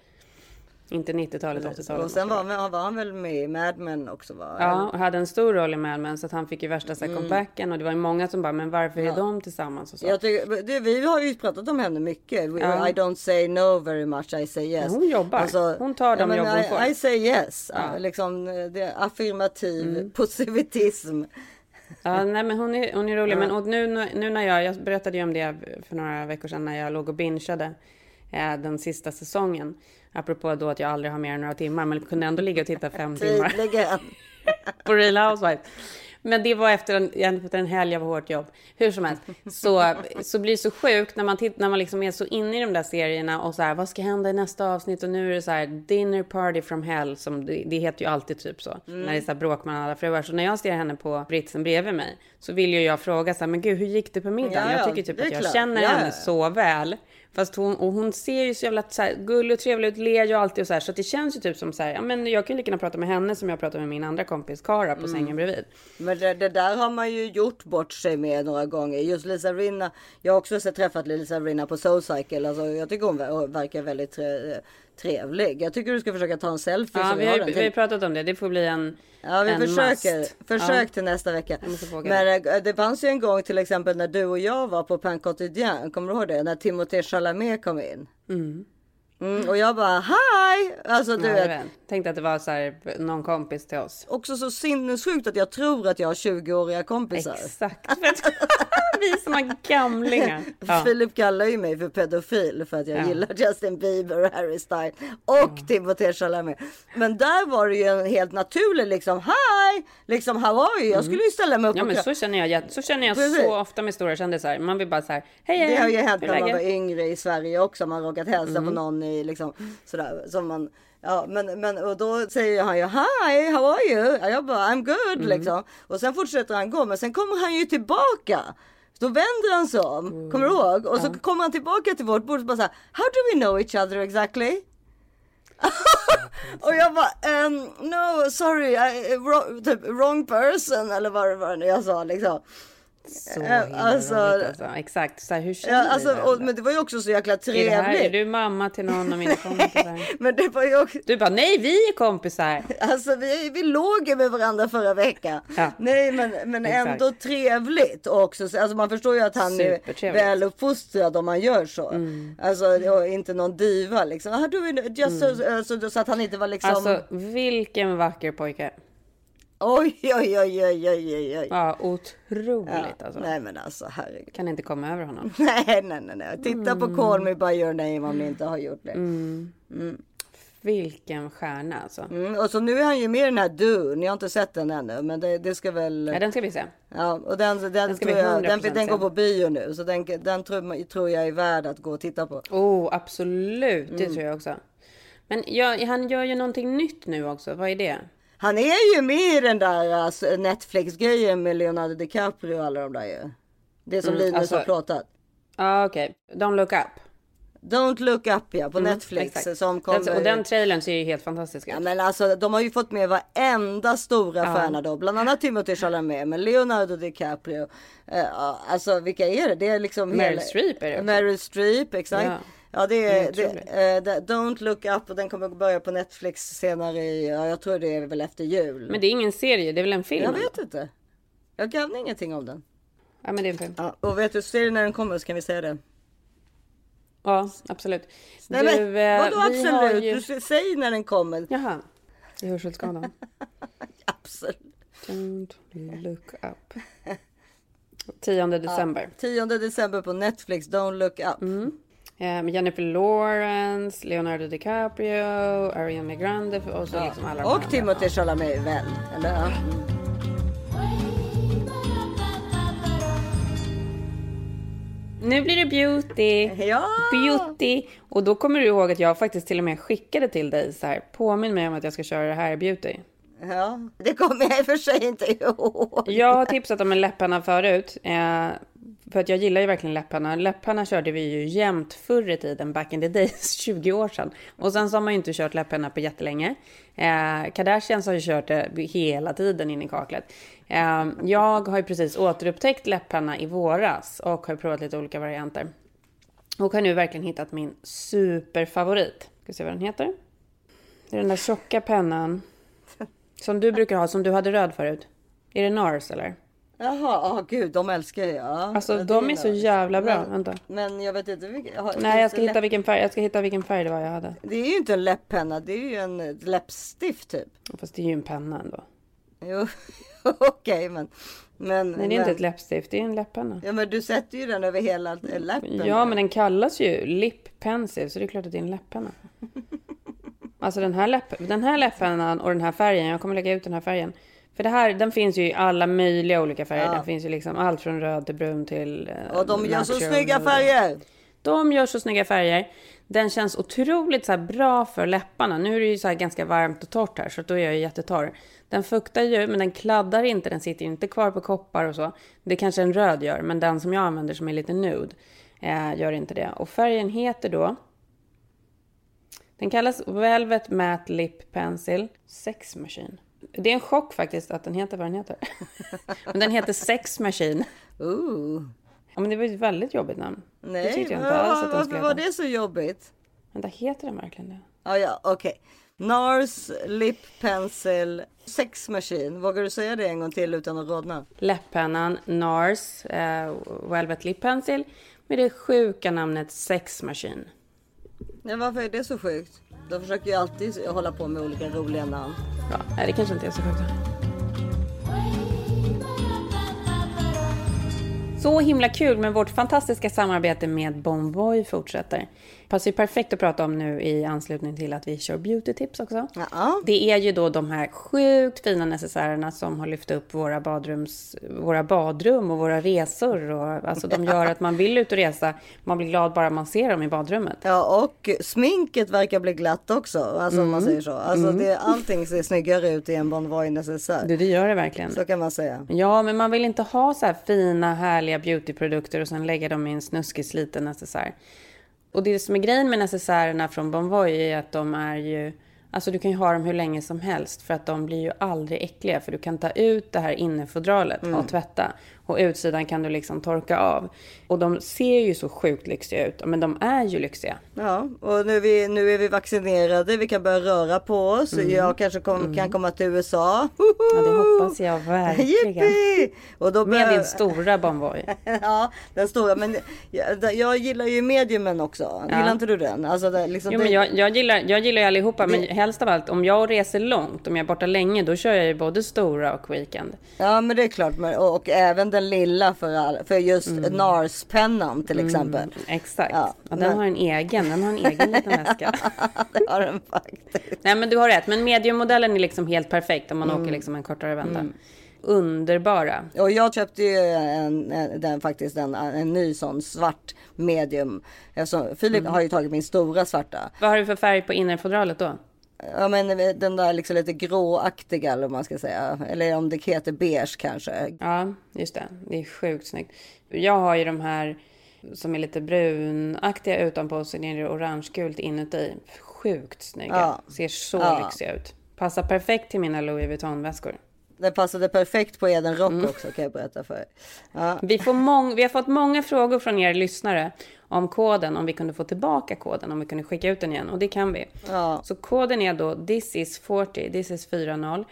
Inte 90-talet, 80-talet. Och sen var, han- var han väl med i Mad Men också va? Ja, och hade en stor roll i Mad Men så att han fick ju värsta så Mm. comebacken och det var ju många som bara, men varför är de tillsammans och så? Jag tycker, det, vi har ju pratat om henne mycket. We, Ja. I don't say no very much, I say yes. Alltså, hon jobbar. Hon tar de men jobb hon I, får. I say yes. Ja. Mm. Liksom, det är affirmativ positivism. Ja, nej men hon är, hon är rolig. Men och nu, nu när jag, jag berättade ju om det för några veckor sedan när jag låg och bingeade eh, den sista säsongen. Apropå då att jag aldrig har mer än några timmar, men kunde ändå ligga och titta fem timmar. På Real Housewives. Men det var efter en, efter en helg av hårt jobb. Hur som helst, så, så blir det så sjukt när man, titt, när man liksom är så inne i de där serierna och så här, vad ska hända i nästa avsnitt? Och nu är det så här, dinner party from hell, som det, det heter ju alltid typ så. Mm. När det är så här bråk mellan alla fruar. Så när jag ser henne på britsen bredvid mig så vill ju jag fråga så här, men gud, hur gick det på middagen? Ja, ja, jag tycker typ att jag klart. känner Ja, henne så väl. Fast hon, och hon ser ju så jävla så här, gullig och trevlig ut, ler ju alltid och så här. Så det känns ju typ som så här, ja men jag kan ju lika gärna prata med henne som jag pratar med min andra kompis Kara Mm. på sängen bredvid. Men det, det där har man ju gjort bort sig med några gånger. Just Lisa Rinna. Jag har också sett träffat Lisa Rinna på Soulcycle. Alltså, jag tycker hon ver- verkar väldigt tre, trevlig. Jag tycker du ska försöka ta en selfie. Ja, vi har, den vi har pratat om det. Det får bli en Ja, vi en försöker. must. Försök Ja. till nästa vecka. Men eh, det fanns ju en gång till exempel när du och jag var på Pain Quotidien. Kommer du ihåg det? När Timothée Chalamet kom in. Mm, och jag bara hi! Alltså du Ja, vet. Tänkte att det var så här, någon kompis till oss. Också så sinnessjukt att jag tror att jag har 20-åriga kompisar. Exakt. vi som har gamlingar. Ja. Filip kallar ju mig för pedofil för att jag Ja. gillar Justin Bieber och Harry Styles och Timothée Chalamet. Men där var det ju en helt naturlig liksom hi, liksom how are you? Jag skulle ju ställa mig upp Mm. Ja men så känner jag, så känner jag Precis. så ofta med stora kändisar. Man vill bara så här, hej hej. Det har ju hänt är när man var yngre i Sverige också. Man har råkat hälsa Mm. på någon i liksom sådär som man. Ja, men, men och då säger han ju hi, how are you? Ja, jag bara I'm good Mm. liksom. Och sen fortsätter han gå, men sen kommer han ju tillbaka. Då vänder han sig om, Mm. kommer du ihåg? Och så kommer han tillbaka till vårt bord och bara så här, How do we know each other exactly? och jag bara, um, no sorry, I, wrong, typ, wrong person eller vad det var nu jag sa liksom. Så Eh, himla alltså- roligt alltså. Exakt, så här, hur känner Ja, alltså, varandra? och, men det var ju också så jäkla är, här, är trevligt. du mamma till någon av mina kompisar? Men det var ju också, Du bara, nej vi är kompisar. alltså vi, vi låg ju med varandra förra veckan. Ja. Nej men, men Exakt. ändå trevligt också. Så- Alltså man förstår ju att han är Supertrevligt. Mm. väl uppfostrad om man gör så. Alltså och inte någon diva liksom. Ah, du, är- just så, så, så att han inte var liksom. Alltså vilken vacker pojke. Oj oj oj oj oj oj. Ja, otroligt Ja, alltså. Nej men alltså herregud. Kan inte komma över honom. Nej nej nej. nej. Titta på Call Me By Your Name om ni inte har gjort det. Vilken stjärna alltså. Mm, och så nu är han ju med i den här Du. Ni har inte sett den ännu, men det, det ska väl. Ja, den ska vi se. Ja, och den, den, Den tror jag, den, 100% den går på bio nu, så den, den tror, tror jag är värd att gå och titta på. Oh, absolut. Det Mm. tror jag också. Men ja, han gör ju någonting nytt nu också. Vad är det? Han är ju med i den där alltså, Netflix-grejen med Leonardo DiCaprio och alla de där ju. Det som Mm, Linus alltså- har pratat. Ja, okej. Don't look up. Don't look up ja, på Netflix Exakt. som kommer. Den, och den trailern ser ju helt fantastisk ut. Ja men alltså de har ju fått med varenda stora stjärna då. Bland annat Timothée Chalamet, men Leonardo DiCaprio. Ja, alltså vilka är det? Det är liksom Meryl Streep är det också. Meryl Streep, exakt. Ja. Ja, det är det, det, Don't look up och den kommer börja på Netflix senare i, ja jag tror det är väl efter jul. Men det är ingen serie, det är väl en film? jag vet inte. Jag kan ingenting om den. Ja, men det är en film. Ja, och vet du, ser du när den kommer så kan vi säga det. Ja, absolut. Nej du, men eh, vadå absolut? Ju... Du s- säg när den kommer. Jaha, är hörselskadan. Absolut. Don't look up. 10 december. 10 december på Netflix, Don't look up. Mm. Med Jennifer Lawrence, Leonardo DiCaprio, Ariana Grande och så liksom alla Och Timothée Chalamet väl? Eller? Ja. Nu blir det beauty. Ja. Beauty. Och då kommer du ihåg att jag faktiskt till och med skickade till dig så här. Påminn mig om att jag ska köra det här beauty. Ja, det kommer jag i och för sig inte ihåg. Jag har tipsat om en läpparna förut. Eh, för att jag gillar ju verkligen läpparna. Läpparna körde vi ju jämt förr i tiden, back in the days, 20 år sedan. Och sen så har man ju inte kört läpparna på jättelänge. Eh, Kardashians har ju kört det hela tiden in i kaklet. Eh, jag har ju precis återupptäckt läpparna i våras och har provat lite olika varianter. Och har nu verkligen hittat min superfavorit. Ska se vad den heter. Det är den där tjocka pennan. Som du brukar ha, som du hade röd förut. Är det NARS eller? Jaha, oh, gud, de älskar jag. Ja, Alltså Ja, de det är så jävla bra. Men, Vänta. men jag vet inte vilken. har- Nej, jag ska det hitta läpp- vilken färg. Jag ska hitta vilken färg det var jag hade. Det är ju inte en läpppenna, det är ju en läppstift typ. Fast det är ju en penna ändå. Jo, okej, men. Men, Nej, det är men, inte ett läppstift, det är en läppenna. Ja, men du sätter ju den över hela läppen. Ja, men den kallas ju lip pencil, så det är klart att det är en läppenna. Alltså den här, läpp, den här läppennan och den här färgen, jag kommer lägga ut den här färgen. För det här, den finns ju i alla möjliga olika färger. Ja. Den finns ju liksom allt från röd till brun till... eh, Och de gör så snygga färger. De gör så snygga färger. Den känns otroligt så bra för läpparna. Nu är det ju så här ganska varmt och torrt här, så då är jag ju jättetorr. Den fuktar ju, men den kladdar inte. Den sitter inte kvar på koppar och så. Det kanske en röd gör, men den som jag använder som är lite nude eh, gör inte det. Och färgen heter då... Den kallas Velvet Matte Lip Pencil Sex Machine. Det är en chock faktiskt att den heter vad den heter. men den heter Sex Machine. Ooh. Ja, men det var ju ett väldigt jobbigt namn. det Nej, tyckte jag inte alls att varför var det så jobbigt? Vänta, heter den verkligen det? Ja, ja, okej. NARS Lip Pencil Sex Machine. Vågar du säga det en gång till utan att rodna? Läpppennan NARS eh, Velvet Lip Pencil med det sjuka namnet Sex Machine. Ja, varför är det så sjukt? De försöker ju alltid hålla på med olika roliga namn. Ja, nej, det kanske inte är så sjukt. Så himla kul med vårt fantastiska samarbete med Bonvoy fortsätter. Passar ju perfekt att prata om nu i anslutning till att vi kör beauty tips också. Ja. Det är ju då de här sjukt fina necessärerna som har lyft upp våra, badrums, våra badrum och våra resor. Och, alltså de gör att man vill ut och resa. Man blir glad bara man ser dem i badrummet. Ja, och sminket verkar bli glatt också. Alltså om man Mm. säger så. Alltså det, allting ser snyggare ut i en Bonvoy necessär. Det, det gör det verkligen. Så kan man säga. Ja, men man vill inte ha så här fina, härliga beautyprodukter och sen lägga dem i en snuskig, sliten necessär. Och det som är grejen med necessärerna från Bonvoy är att de är ju... Alltså du kan ju ha dem hur länge som helst för att de blir ju aldrig äckliga. För du kan ta ut det här innerfodralet och tvätta. Och utsidan kan du liksom torka av. Och de ser ju så sjukt lyxiga ut. Men de är ju lyxiga. Ja, och nu är, vi, nu är vi vaccinerade. Vi kan börja röra på oss. Mm. Jag kanske kom, kan komma till USA. Ja, det hoppas jag verkligen. Yippee! Och då Med din stora Bonvoy. ja, den stora. Men jag, jag gillar ju mediumen också. Gillar inte du den? Alltså det, liksom Jo, det, men jag, jag, gillar, jag gillar ju allihopa, men helst av allt, om jag reser långt, om jag är borta länge, då kör jag ju både stora och weekend. Ja, men det är klart. Men, och, och även den lilla för, all, för just NARS-pennan till exempel. Exakt. Ja, och den men- har en egen, den har en egen liten väska. det har den faktiskt. Nej, men du har rätt. Men mediummodellen är liksom helt perfekt om man Mm. åker liksom en kortare vända. Underbara. Och jag köpte ju en, en, den, faktiskt en, en ny sån svart medium. Eftersom Filip Mm. har ju tagit min stora svarta. Vad har du för färg på innerfodralet då? Ja men den där liksom lite gråaktiga eller vad man ska säga. Eller om det heter beige kanske. Ja, just det. Det är sjukt snyggt. Jag har ju de här som är lite brunaktiga utanpå och sen är det orangegult inuti. Sjukt snygga. Ja. Ser så Ja. lyxiga ut. Passar perfekt till mina Louis Vuitton-väskor. Det passade perfekt på Eden Rock också kan jag berätta för er. Ja. Vi, får mång, vi har fått många frågor från er lyssnare om koden, om vi kunde få tillbaka koden, om vi kunde skicka ut den igen. Och det kan vi. Ja. Så koden är då this is 40, this is 40.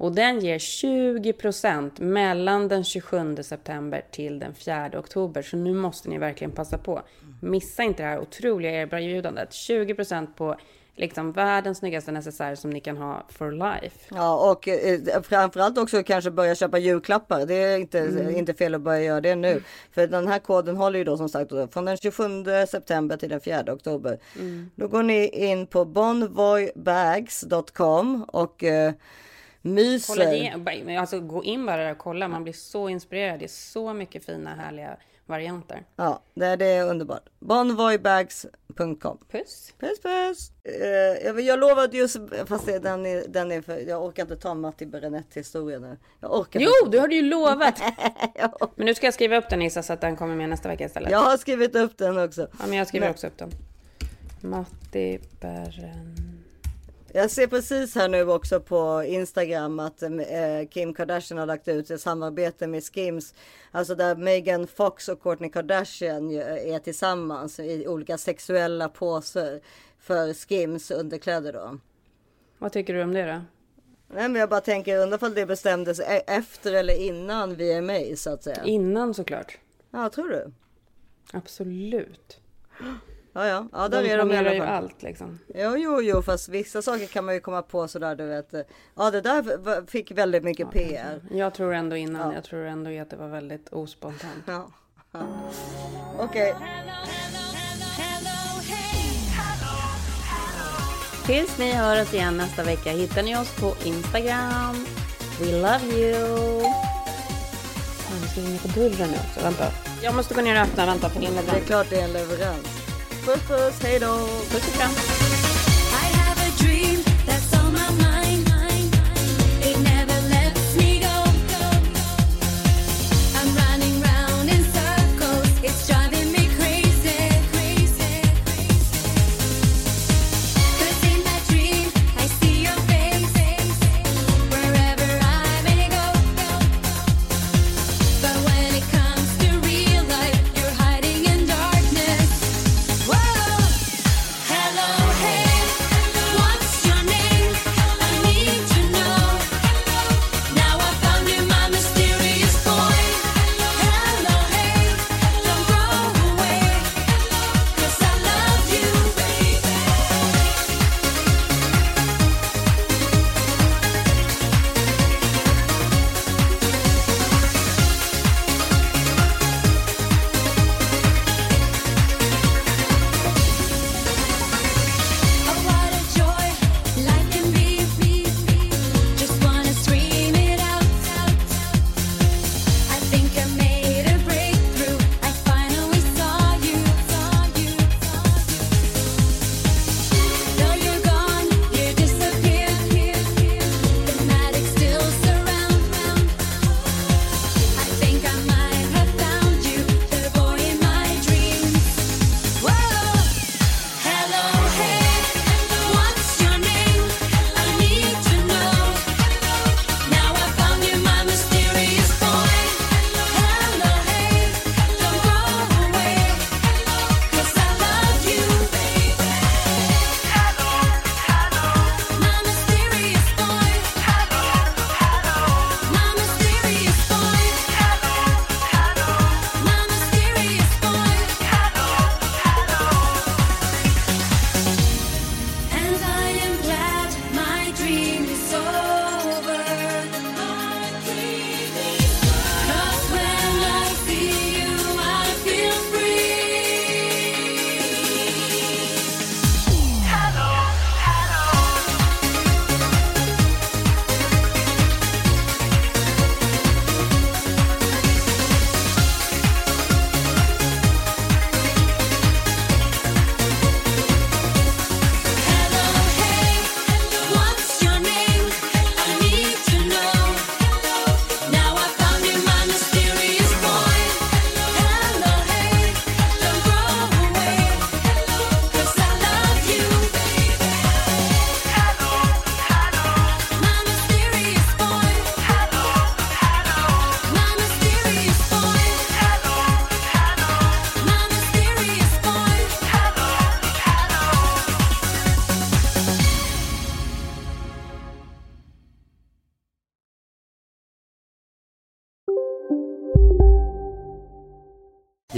Och den ger 20% mellan den 27 september till den 4 oktober. Så nu måste ni verkligen passa på. Missa inte det här otroliga erbjudandet. 20% på liksom världens snyggaste necessär som ni kan ha for life. Ja och eh, framförallt också kanske börja köpa julklappar. Det är inte, Mm. inte fel att börja göra det nu. För den här koden håller ju då som sagt från den 27 september till den 4 oktober. Mm. Då går ni in på bonvoybags.com och eh, myser. Kolla alltså gå in bara där och kolla. Man blir så inspirerad. Det är så mycket fina härliga varianter. Ja, det är, underbart. Bonvoybags.com. Puss! Puss puss! Eh, jag, lovade just, fast det, den är, den är för, jag orkar inte ta Matti Berenett historien nu. Jag orkar Jo, inte. du hade ju lovat! Men nu ska jag skriva upp den Issa så att den kommer med nästa vecka istället. Jag har skrivit upp den också. Ja, men jag skriver Men- också upp den. Matti Berren. Jag ser precis här nu också på Instagram att eh, Kim Kardashian har lagt ut ett samarbete med Skims. Alltså där Megan Fox och Kourtney Kardashian ju är tillsammans i olika sexuella poser för Skims underkläder då. Vad tycker du om det då? Nej men jag bara tänker undrar om det bestämdes e- efter eller innan VMA så att säga. Innan såklart. Ja tror du? Absolut. Ja ja, ja där De är de i alla ju fall. allt liksom. Jo, jo, jo, fast vissa saker kan man ju komma på sådär du vet. Ja, det där fick väldigt mycket PR. Jag tror ändå innan. Ja. Jag tror ändå att det var väldigt ospontant. Ja. ja. Okej, Tills ni hör oss igen nästa vecka hittar ni oss på Instagram. We love you. Fan, det ska ringa på dörren nu också. Vänta. Jag måste gå ner och öppna. Vänta, för det är en Det är leverans. klart det är en leverans. Puss puss, hej då! Puss och kram.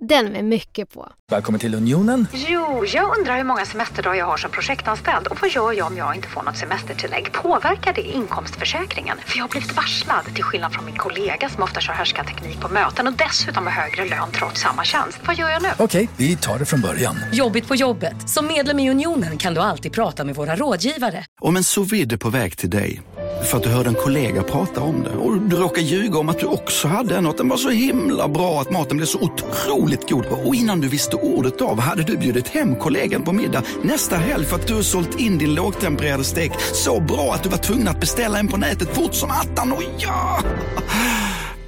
Den med mycket på. Välkommen till Unionen. Jo, jag undrar hur många semesterdagar jag har som projektanställd och vad gör jag om jag inte får något semestertillägg? Påverkar det inkomstförsäkringen? För jag har blivit varslad, till skillnad från min kollega som ofta kör teknik på möten och dessutom har högre lön trots samma tjänst. Vad gör jag nu? Okej, vi tar det från början. Jobbigt på jobbet. Som medlem i Unionen kan du alltid prata med våra rådgivare. Om en sous är på väg till dig för att du hörde en kollega prata om det och du råkar ljuga om att du också hade en och att den var så himla bra att maten blev så otroligt god och innan du visste ordet av hade du bjudit hem kollegan på middag nästa helg för att du sålt in din lågtempererade stek så bra att du var tvungen att beställa en på nätet fort som attan. Och ja!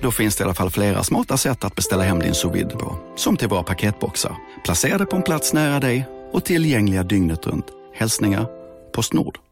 Då finns det i alla fall flera smarta sätt att beställa hem din sous vide på. Som till våra paketboxar, placerade på en plats nära dig och tillgängliga dygnet runt. Hälsningar Postnord.